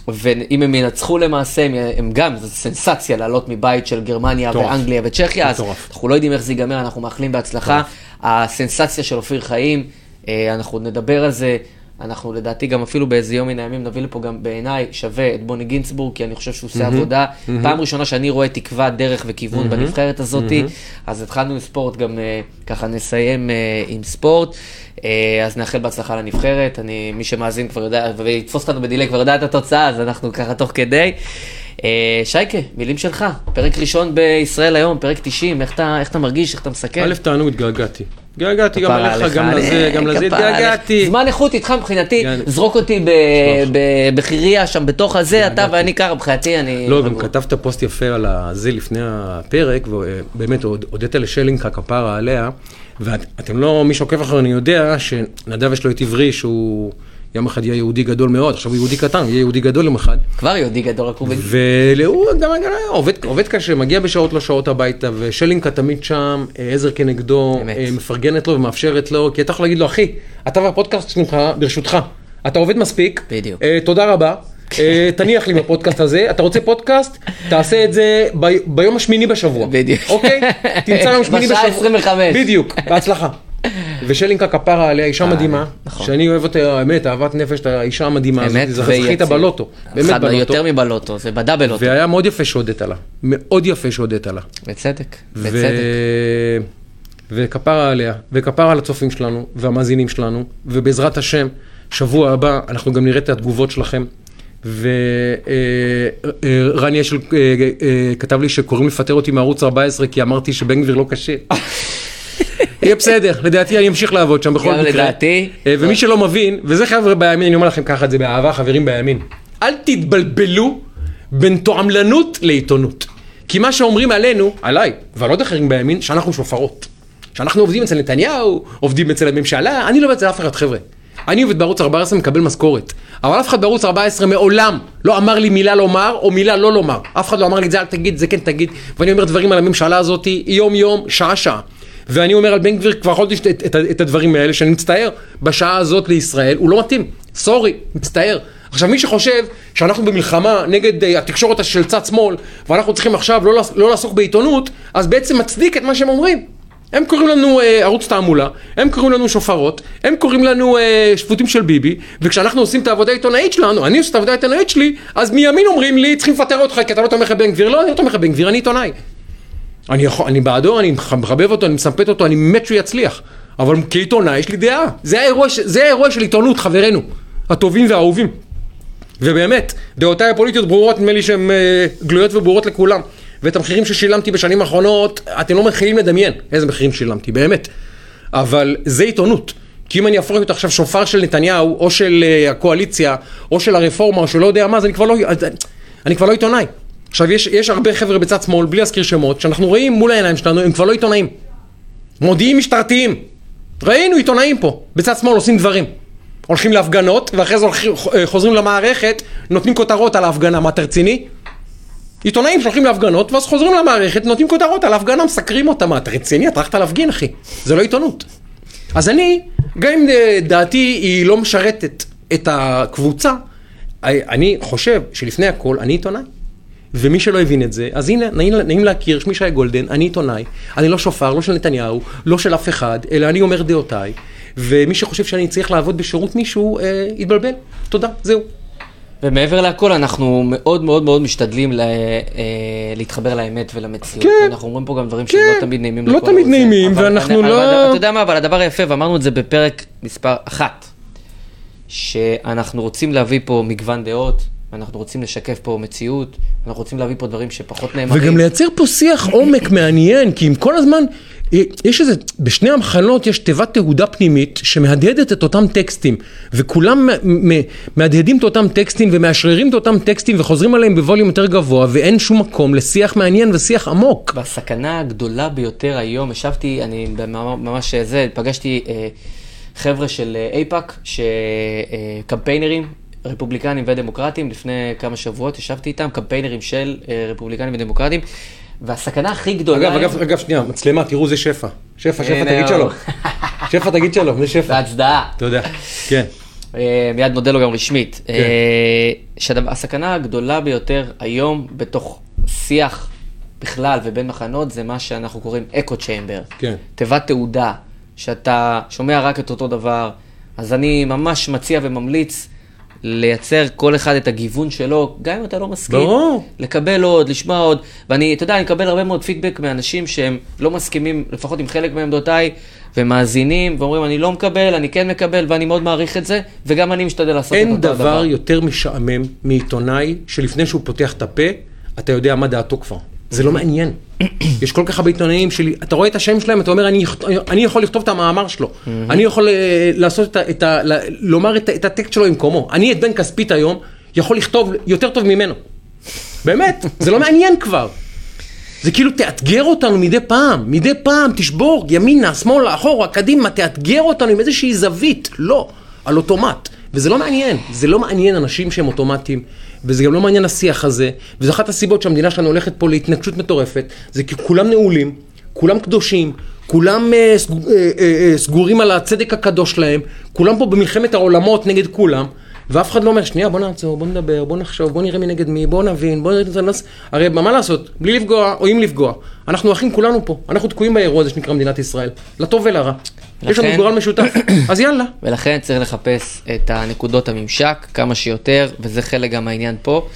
ואם הם ינצחו למעשה, הם, הם גם, זו סנסציה לעלות מבית של גרמניה מטורף. ואנגליה וצ'כיה, אז מטורף. אנחנו לא יודעים איך זה ייגמר, אנחנו מאחלים בהצלחה. הסנסציה של אופיר חיים, אה, אנחנו נדבר על זה. אנחנו לדעתי גם אפילו באיזה יום מן הימים נביא לפה גם בעיניי שווה את בוני גינצבורג, כי אני חושב שהוא עושה עבודה. פעם ראשונה שאני רואה תקווה, דרך וכיוון בנבחרת הזאתי, אז התחלנו עם ספורט, גם אה, ככה נסיים אה, עם ספורט. אה, אז נאחל בהצלחה לנבחרת, אני, מי שמאזין כבר יודע, ויתפוס אותנו בדיליי כבר יודע את התוצאה, אז אנחנו ככה תוך כדי. אה, שייקה, מילים שלך, פרק ראשון בישראל היום, פרק 90, איך אתה, איך אתה מרגיש, איך אתה מסכם? א', תענוג, התגעגעתי. התגעגעתי גם אליך, עליך, גם לזה, אה, גם לזה. התגעגעתי. זמן איכות איתך מבחינתי. זרוק אותי בחירייה שם בתוך הזה, אתה ואני ככה, מבחינתי אני... לא, גם. כתבת פוסט יפה על זה לפני הפרק, ובאמת הוד- הודית לשלינקה כפרה עליה, ואתם לא, מי שעוקב אחרינו יודע שנדב יש לו את עברי שהוא יום אחד יהיה יהודי גדול מאוד, עכשיו הוא יהודי קטן, יהיה יהודי גדול יום אחד. כבר יהודי גדול, רק הוא... והוא גם עובד, עובד קשה, מגיע בשעות לא שעות הביתה, ושלינקה תמיד שם, אה, עזר כנגדו, אמת. אה, מפרגנת לו ומאפשרת לו, כי אתה יכול להגיד לו, אחי, אתה והפודקאסט שלך, ברשותך, אתה עובד מספיק, בדיוק. אה, תודה רבה. תניח לי בפודקאסט הזה, אתה רוצה פודקאסט, תעשה את זה ב, ביום השמיני בשבוע. בדיוק. אוקיי? תמצא יום שמיני בשבוע. בשעה 25. בדיוק, בהצלחה. ושלינקה כפרה עליה, אישה מדהימה, נכון. שאני אוהב אותה, האמת, אהבת נפש, את האישה המדהימה הזאת, זכית. בלוטו, באמת בלוטו. יותר מבלוטו, זה בדאבל אוטו. והיה מאוד יפה שהודית לה, מאוד יפה שהודית לה. בצדק. בצדק. וכפרה עליה, וכפרה על הצופים שלנו, והמאזינים שלנו, ובעזרת השם, שבוע הבא אנחנו גם נראה את התגובות שלכם. ורני אשל אה, אה, כתב לי שקוראים לפטר אותי מערוץ 14 כי אמרתי שבן גביר לא כשיר. יהיה בסדר, לדעתי אני אמשיך לעבוד שם בכל מקרה. לדעתי. אה, ומי שלא מבין, וזה חבר'ה בימין, אני אומר לכם ככה את זה באהבה, חברים בימין. אל תתבלבלו בין תועמלנות לעיתונות. כי מה שאומרים עלינו, עליי, ועל עוד אחרים בימין, שאנחנו שופרות. שאנחנו עובדים אצל נתניהו, עובדים אצל הממשלה, אני לא אצל אף אחד, חבר'ה. אני עובד בערוץ 14, מקבל משכורת. אבל אף אחד בערוץ 14 מעולם לא אמר לי מילה לומר או מילה לא לומר. אף אחד לא אמר לי את זה אל תגיד, זה כן תגיד. ואני אומר דברים על הממשלה הזאת יום יום, שעה שעה. ואני אומר על בן גביר כבר חודש את, את, את, הדברים האלה, שאני מצטער, בשעה הזאת לישראל, הוא לא מתאים. סורי, מצטער. עכשיו מי שחושב שאנחנו במלחמה נגד uh, התקשורת של צד שמאל, ואנחנו צריכים עכשיו לא, לא לעסוק בעיתונות, אז בעצם מצדיק את מה שהם אומרים. הם קוראים לנו אה, ערוץ תעמולה, הם קוראים לנו שופרות, הם קוראים לנו אה, שפוטים של ביבי, וכשאנחנו עושים את העבודה העיתונאית שלנו, אני עושה את העבודה העיתונאית שלי, אז מימין אומרים לי, צריכים לפטר אותך כי אתה לא תומך בבן גביר. לא, אני לא תומך בבן גביר, אני עיתונאי. אני, יכול, אני בעדו, אני מחבב אותו, אני מסמפת אותו, אני מת שהוא יצליח. אבל כעיתונאי יש לי דעה. זה האירוע, זה האירוע של עיתונות, חברינו. הטובים והאהובים. ובאמת, דעותיי הפוליטיות ברורות, נדמה לי שהן אה, גלויות וברורות לכולם. ואת המחירים ששילמתי בשנים האחרונות, אתם לא מתחילים לדמיין איזה מחירים שילמתי, באמת. אבל זה עיתונות. כי אם אני אפרק אותה עכשיו שופר של נתניהו, או של uh, הקואליציה, או של הרפורמה, או שלא יודע מה, אז אני כבר לא, אני כבר לא עיתונאי. עכשיו, יש, יש הרבה חבר'ה בצד שמאל, בלי להזכיר שמות, שאנחנו רואים מול העיניים שלנו, הם כבר לא עיתונאים. מודיעים משטרתיים. ראינו עיתונאים פה, בצד שמאל עושים דברים. הולכים להפגנות, ואחרי זה הולכים, אה, חוזרים למערכת, נותנים כותרות על ההפגנה, מה אתה רציני? עיתונאים שהולכים להפגנות, ואז חוזרים למערכת, נותנים כותרות על ההפגנה, מסקרים אותה. מה, אתה רציני? אתה הלכת להפגין, אחי. זה לא עיתונות. אז אני, גם אם אה, דעתי היא לא משרתת את הקבוצה, אה, אני חושב שלפני הכל אני עיתונאי. ומי שלא הבין את זה, אז הנה, נעים, נעים להכיר, שמי שי גולדן, אני עיתונאי, אני לא שופר, לא של נתניהו, לא של אף אחד, אלא אני אומר דעותיי, ומי שחושב שאני צריך לעבוד בשירות מישהו, אה, יתבלבל. תודה, זהו. ומעבר לכל, אנחנו מאוד מאוד מאוד משתדלים לה, אה, להתחבר לאמת ולמציאות. כן. אנחנו אומרים פה גם דברים כן. שהם לא תמיד נעימים לא לכל תמיד. נעימים, אבל ואנחנו אני- לא- אבל אתה יודע מה, אבל הדבר היפה, ואמרנו את זה בפרק מספר אחת, שאנחנו רוצים להביא פה מגוון דעות, אנחנו רוצים לשקף פה מציאות, אנחנו רוצים להביא פה דברים שפחות נאמרים. וגם לייצר פה שיח עומק מעניין, כי אם כל הזמן, אה, יש איזה, בשני המחנות יש תיבת תהודה פנימית שמהדהדת את אותם טקסטים, וכולם מהדהדים את אותם טקסטים ומאשררים את אותם טקסטים וחוזרים עליהם בווליום יותר גבוה, ואין שום מקום לשיח מעניין ושיח עמוק. בסכנה הגדולה ביותר היום, ישבתי, אני ממש זה, פגשתי אה, חבר'ה של אה, אייפאק, שקמפיינרים, רפובליקנים ודמוקרטים, לפני כמה שבועות ישבתי איתם, קמפיינרים של אה, רפובליקנים ודמוקרטים, והסכנה הכי גדולה... אגב, אגב, אגב, שנייה, מצלמה, תראו זה שפע. שפע, שפע, תגיד. שלום. שפע, תגיד שלום, זה שפע. בהצדעה. תודה. כן. אה, מיד נודה לו גם רשמית. כן. אה, שהסכנה הגדולה ביותר היום בתוך שיח בכלל ובין מחנות זה מה שאנחנו קוראים אקו צ'יימבר. כן. תיבת תעודה, שאתה שומע רק את אותו דבר. אז אני ממש מציע וממליץ לייצר כל אחד את הגיוון שלו, גם אם אתה לא מסכים. ברור. לקבל עוד, לשמוע עוד. ואני, אתה יודע, אני מקבל הרבה מאוד פידבק מאנשים שהם לא מסכימים, לפחות עם חלק מעמדותיי, ומאזינים, ואומרים, אני לא מקבל, אני כן מקבל, ואני מאוד מעריך את זה, וגם אני משתדל לעשות את אין אותו דבר הדבר. יותר משעמם מעיתונאי שלפני שהוא פותח את הפה, אתה יודע מה דעתו כבר. זה לא מעניין. יש כל כך הרבה עיתונאים שלי, אתה רואה את השם שלהם, אתה אומר, אני, אני יכול לכתוב את המאמר שלו. אני יכול אה, לעשות את ה... את ה לומר את, את הטקסט שלו במקומו. אני את בן כספית היום יכול לכתוב יותר טוב ממנו. באמת, זה לא מעניין כבר. זה כאילו תאתגר אותנו מדי פעם, מדי פעם תשבור ימינה, שמאלה, אחורה, קדימה, תאתגר אותנו עם איזושהי זווית, לא, על אוטומט. וזה לא מעניין, זה לא מעניין אנשים שהם אוטומטיים, וזה גם לא מעניין השיח הזה, וזו אחת הסיבות שהמדינה שלנו הולכת פה להתנגשות מטורפת, זה כי כולם נעולים, כולם קדושים, כולם אה, סג, אה, אה, אה, סגורים על הצדק הקדוש שלהם, כולם פה במלחמת העולמות נגד כולם, ואף אחד לא אומר, שנייה, בוא נעצור, בוא נדבר, בוא נחשוב, בוא נראה מי נגד מי, בוא נבין, בוא נראה... נס... הרי מה לעשות, בלי לפגוע או עם לפגוע, אנחנו אחים כולנו פה, אנחנו תקועים באירוע הזה שנקרא מדינת ישראל, לטוב ולרע. יש לנו גורל משותף, אז יאללה. ולכן צריך לחפש את הנקודות הממשק כמה שיותר, וזה חלק גם מהעניין פה.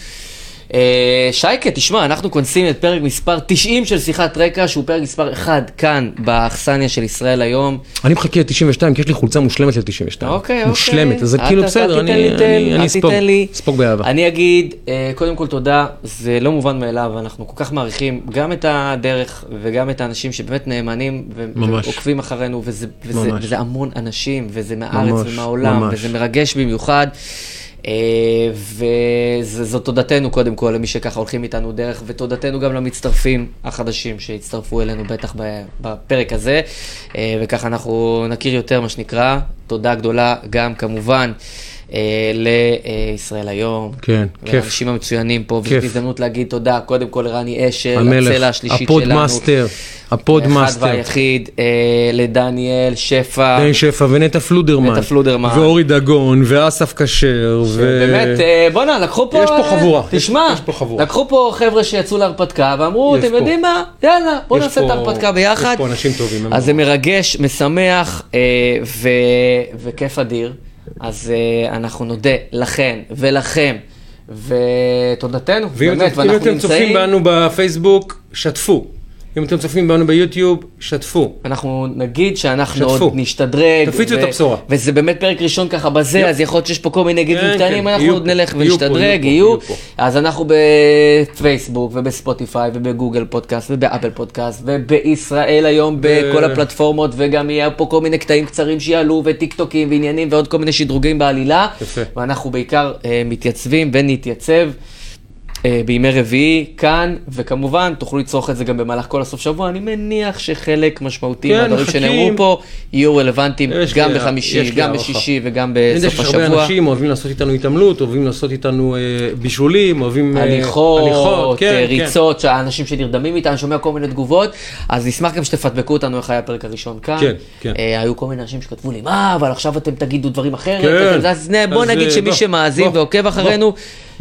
אה, שייקה, תשמע, אנחנו כונסים את פרק מספר 90 של שיחת רקע, שהוא פרק מספר 1 כאן, באכסניה של ישראל היום. אני מחכה ל-92, כי יש לי חולצה מושלמת ל-92. אוקיי, אוקיי. מושלמת, אז זה כאילו בסדר, אני אספוג. אספוג באהבה. אני אגיד, אה, קודם כל תודה, זה לא מובן מאליו, אנחנו כל כך מעריכים גם את הדרך וגם את האנשים שבאמת נאמנים. ועוקבים אחרינו, וזה, המון אנשים, וזה מהארץ ומהעולם. וזה מרגש במיוחד. אה, וזאת תודתנו קודם כל למי שככה הולכים איתנו דרך, ותודתנו גם למצטרפים החדשים שהצטרפו אלינו בטח בפרק הזה, אה, וככה אנחנו נכיר יותר מה שנקרא. תודה גדולה גם כמובן. אה, לישראל היום, כן, כיף. לאנשים המצוינים פה, כיף. הזדמנות להגיד תודה קודם כל לרני אשל, הצלע המלך, השלישית שלנו. ה podmaster, האחד ה podmaster. והיחיד, אה, לדניאל שפע. בן שפע ונטע פלודרמן. נטע פלודרמן. ואורי דגון, ואסף כשר, ו... באמת, אה, בואנה, לקחו פה... יש פה חבורה. תשמע, יש פה חבורה. לקחו פה חבר'ה שיצאו להרפתקה ואמרו, אתם. יודעים מה? יאללה, בואו נעשה את ההרפתקה ביחד. יש פה אנשים טובים, אז זה ממש. מרגש, משמח וכיף אדיר. אז אה, אנחנו נודה לכן ולכם, ותודתנו, ואם באמת, אתם, אם ואנחנו אתם צופים נמצאים... בנו בפייסבוק, שתפו. אם אתם צופים בנו ביוטיוב, שתפו. אנחנו נגיד שאנחנו שתפו. עוד נשתדרג. תפיצו את הבשורה. וזה באמת פרק ראשון ככה בזה, יופ. אז יכול להיות שיש פה כל מיני גידים כן, קטנים, כן, אנחנו עוד נלך ונשתדרג, יהיו אז אנחנו בפייסבוק ובספוטיפיי ובגוגל פודקאסט ובאפל פודקאסט ובישראל היום בכל הפלטפורמות, וגם יהיה פה כל מיני קטעים קצרים שיעלו וטיק טוקים ועניינים ועוד כל מיני שדרוגים בעלילה. יפה. ואנחנו בעיקר אה, מתייצבים ונתייצב. אה, בימי רביעי, כאן, וכמובן, תוכלו לצרוך את זה גם במהלך כל הסוף שבוע. אני מניח שחלק משמעותי כן, מהדברים. שנאמרו פה יהיו רלוונטיים גם לי- בחמישי, גם. בשישי וגם אני יודע בסוף שיש הרבה השבוע. אנשים אוהבים לעשות איתנו התעמלות, אוהבים לעשות איתנו אה, בישולים, אוהבים... אה, הליכות, כן, אה, כן. ריצות, שהאנשים שנרדמים איתנו, שומע כל מיני תגובות, אז נשמח גם שתפדבקו אותנו איך היה הפרק הראשון כאן. כן, כן. אה, היו כל מיני אנשים שכתבו לי, מה, אבל עכשיו אתם תגידו דברים אחרת. כן. אז נה, בוא אז, נגיד אה, שמי בוא, שמאזין בוא, ועוקב אחרינו, בוא.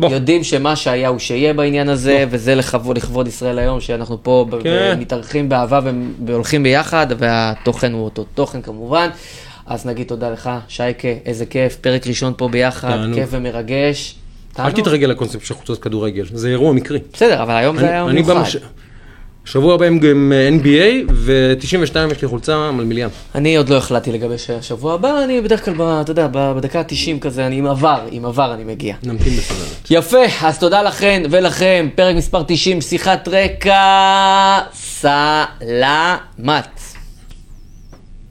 יודעים שמה שהיה הוא שיהיה בעניין הזה, וזה לכבוד לכבוד ישראל היום, שאנחנו פה כן. מתארחים באהבה והולכים ביחד, והתוכן הוא אותו תוכן כמובן. אז נגיד תודה לך, שייקה, איזה כיף, פרק ראשון פה ביחד, תענוג. כיף ומרגש. אל תענוג. תתרגל לקונספט של חולצות כדורגל, זה אירוע מקרי. בסדר, אבל היום זה היה אני- אני מיוחד. שבוע הבא הם גם אה, NBA, ו-92 יש לי חולצה מלמיליאן. אני עוד לא החלטתי לגבי השבוע הבא, אני בדרך כלל, ב- אתה יודע, בדקה ה-90 כזה, אני עם עבר, עם עבר אני מגיע. נמתין בסבלנות. יפה, אז תודה לכן ולכם, פרק מספר 90, שיחת רקע, סלמת.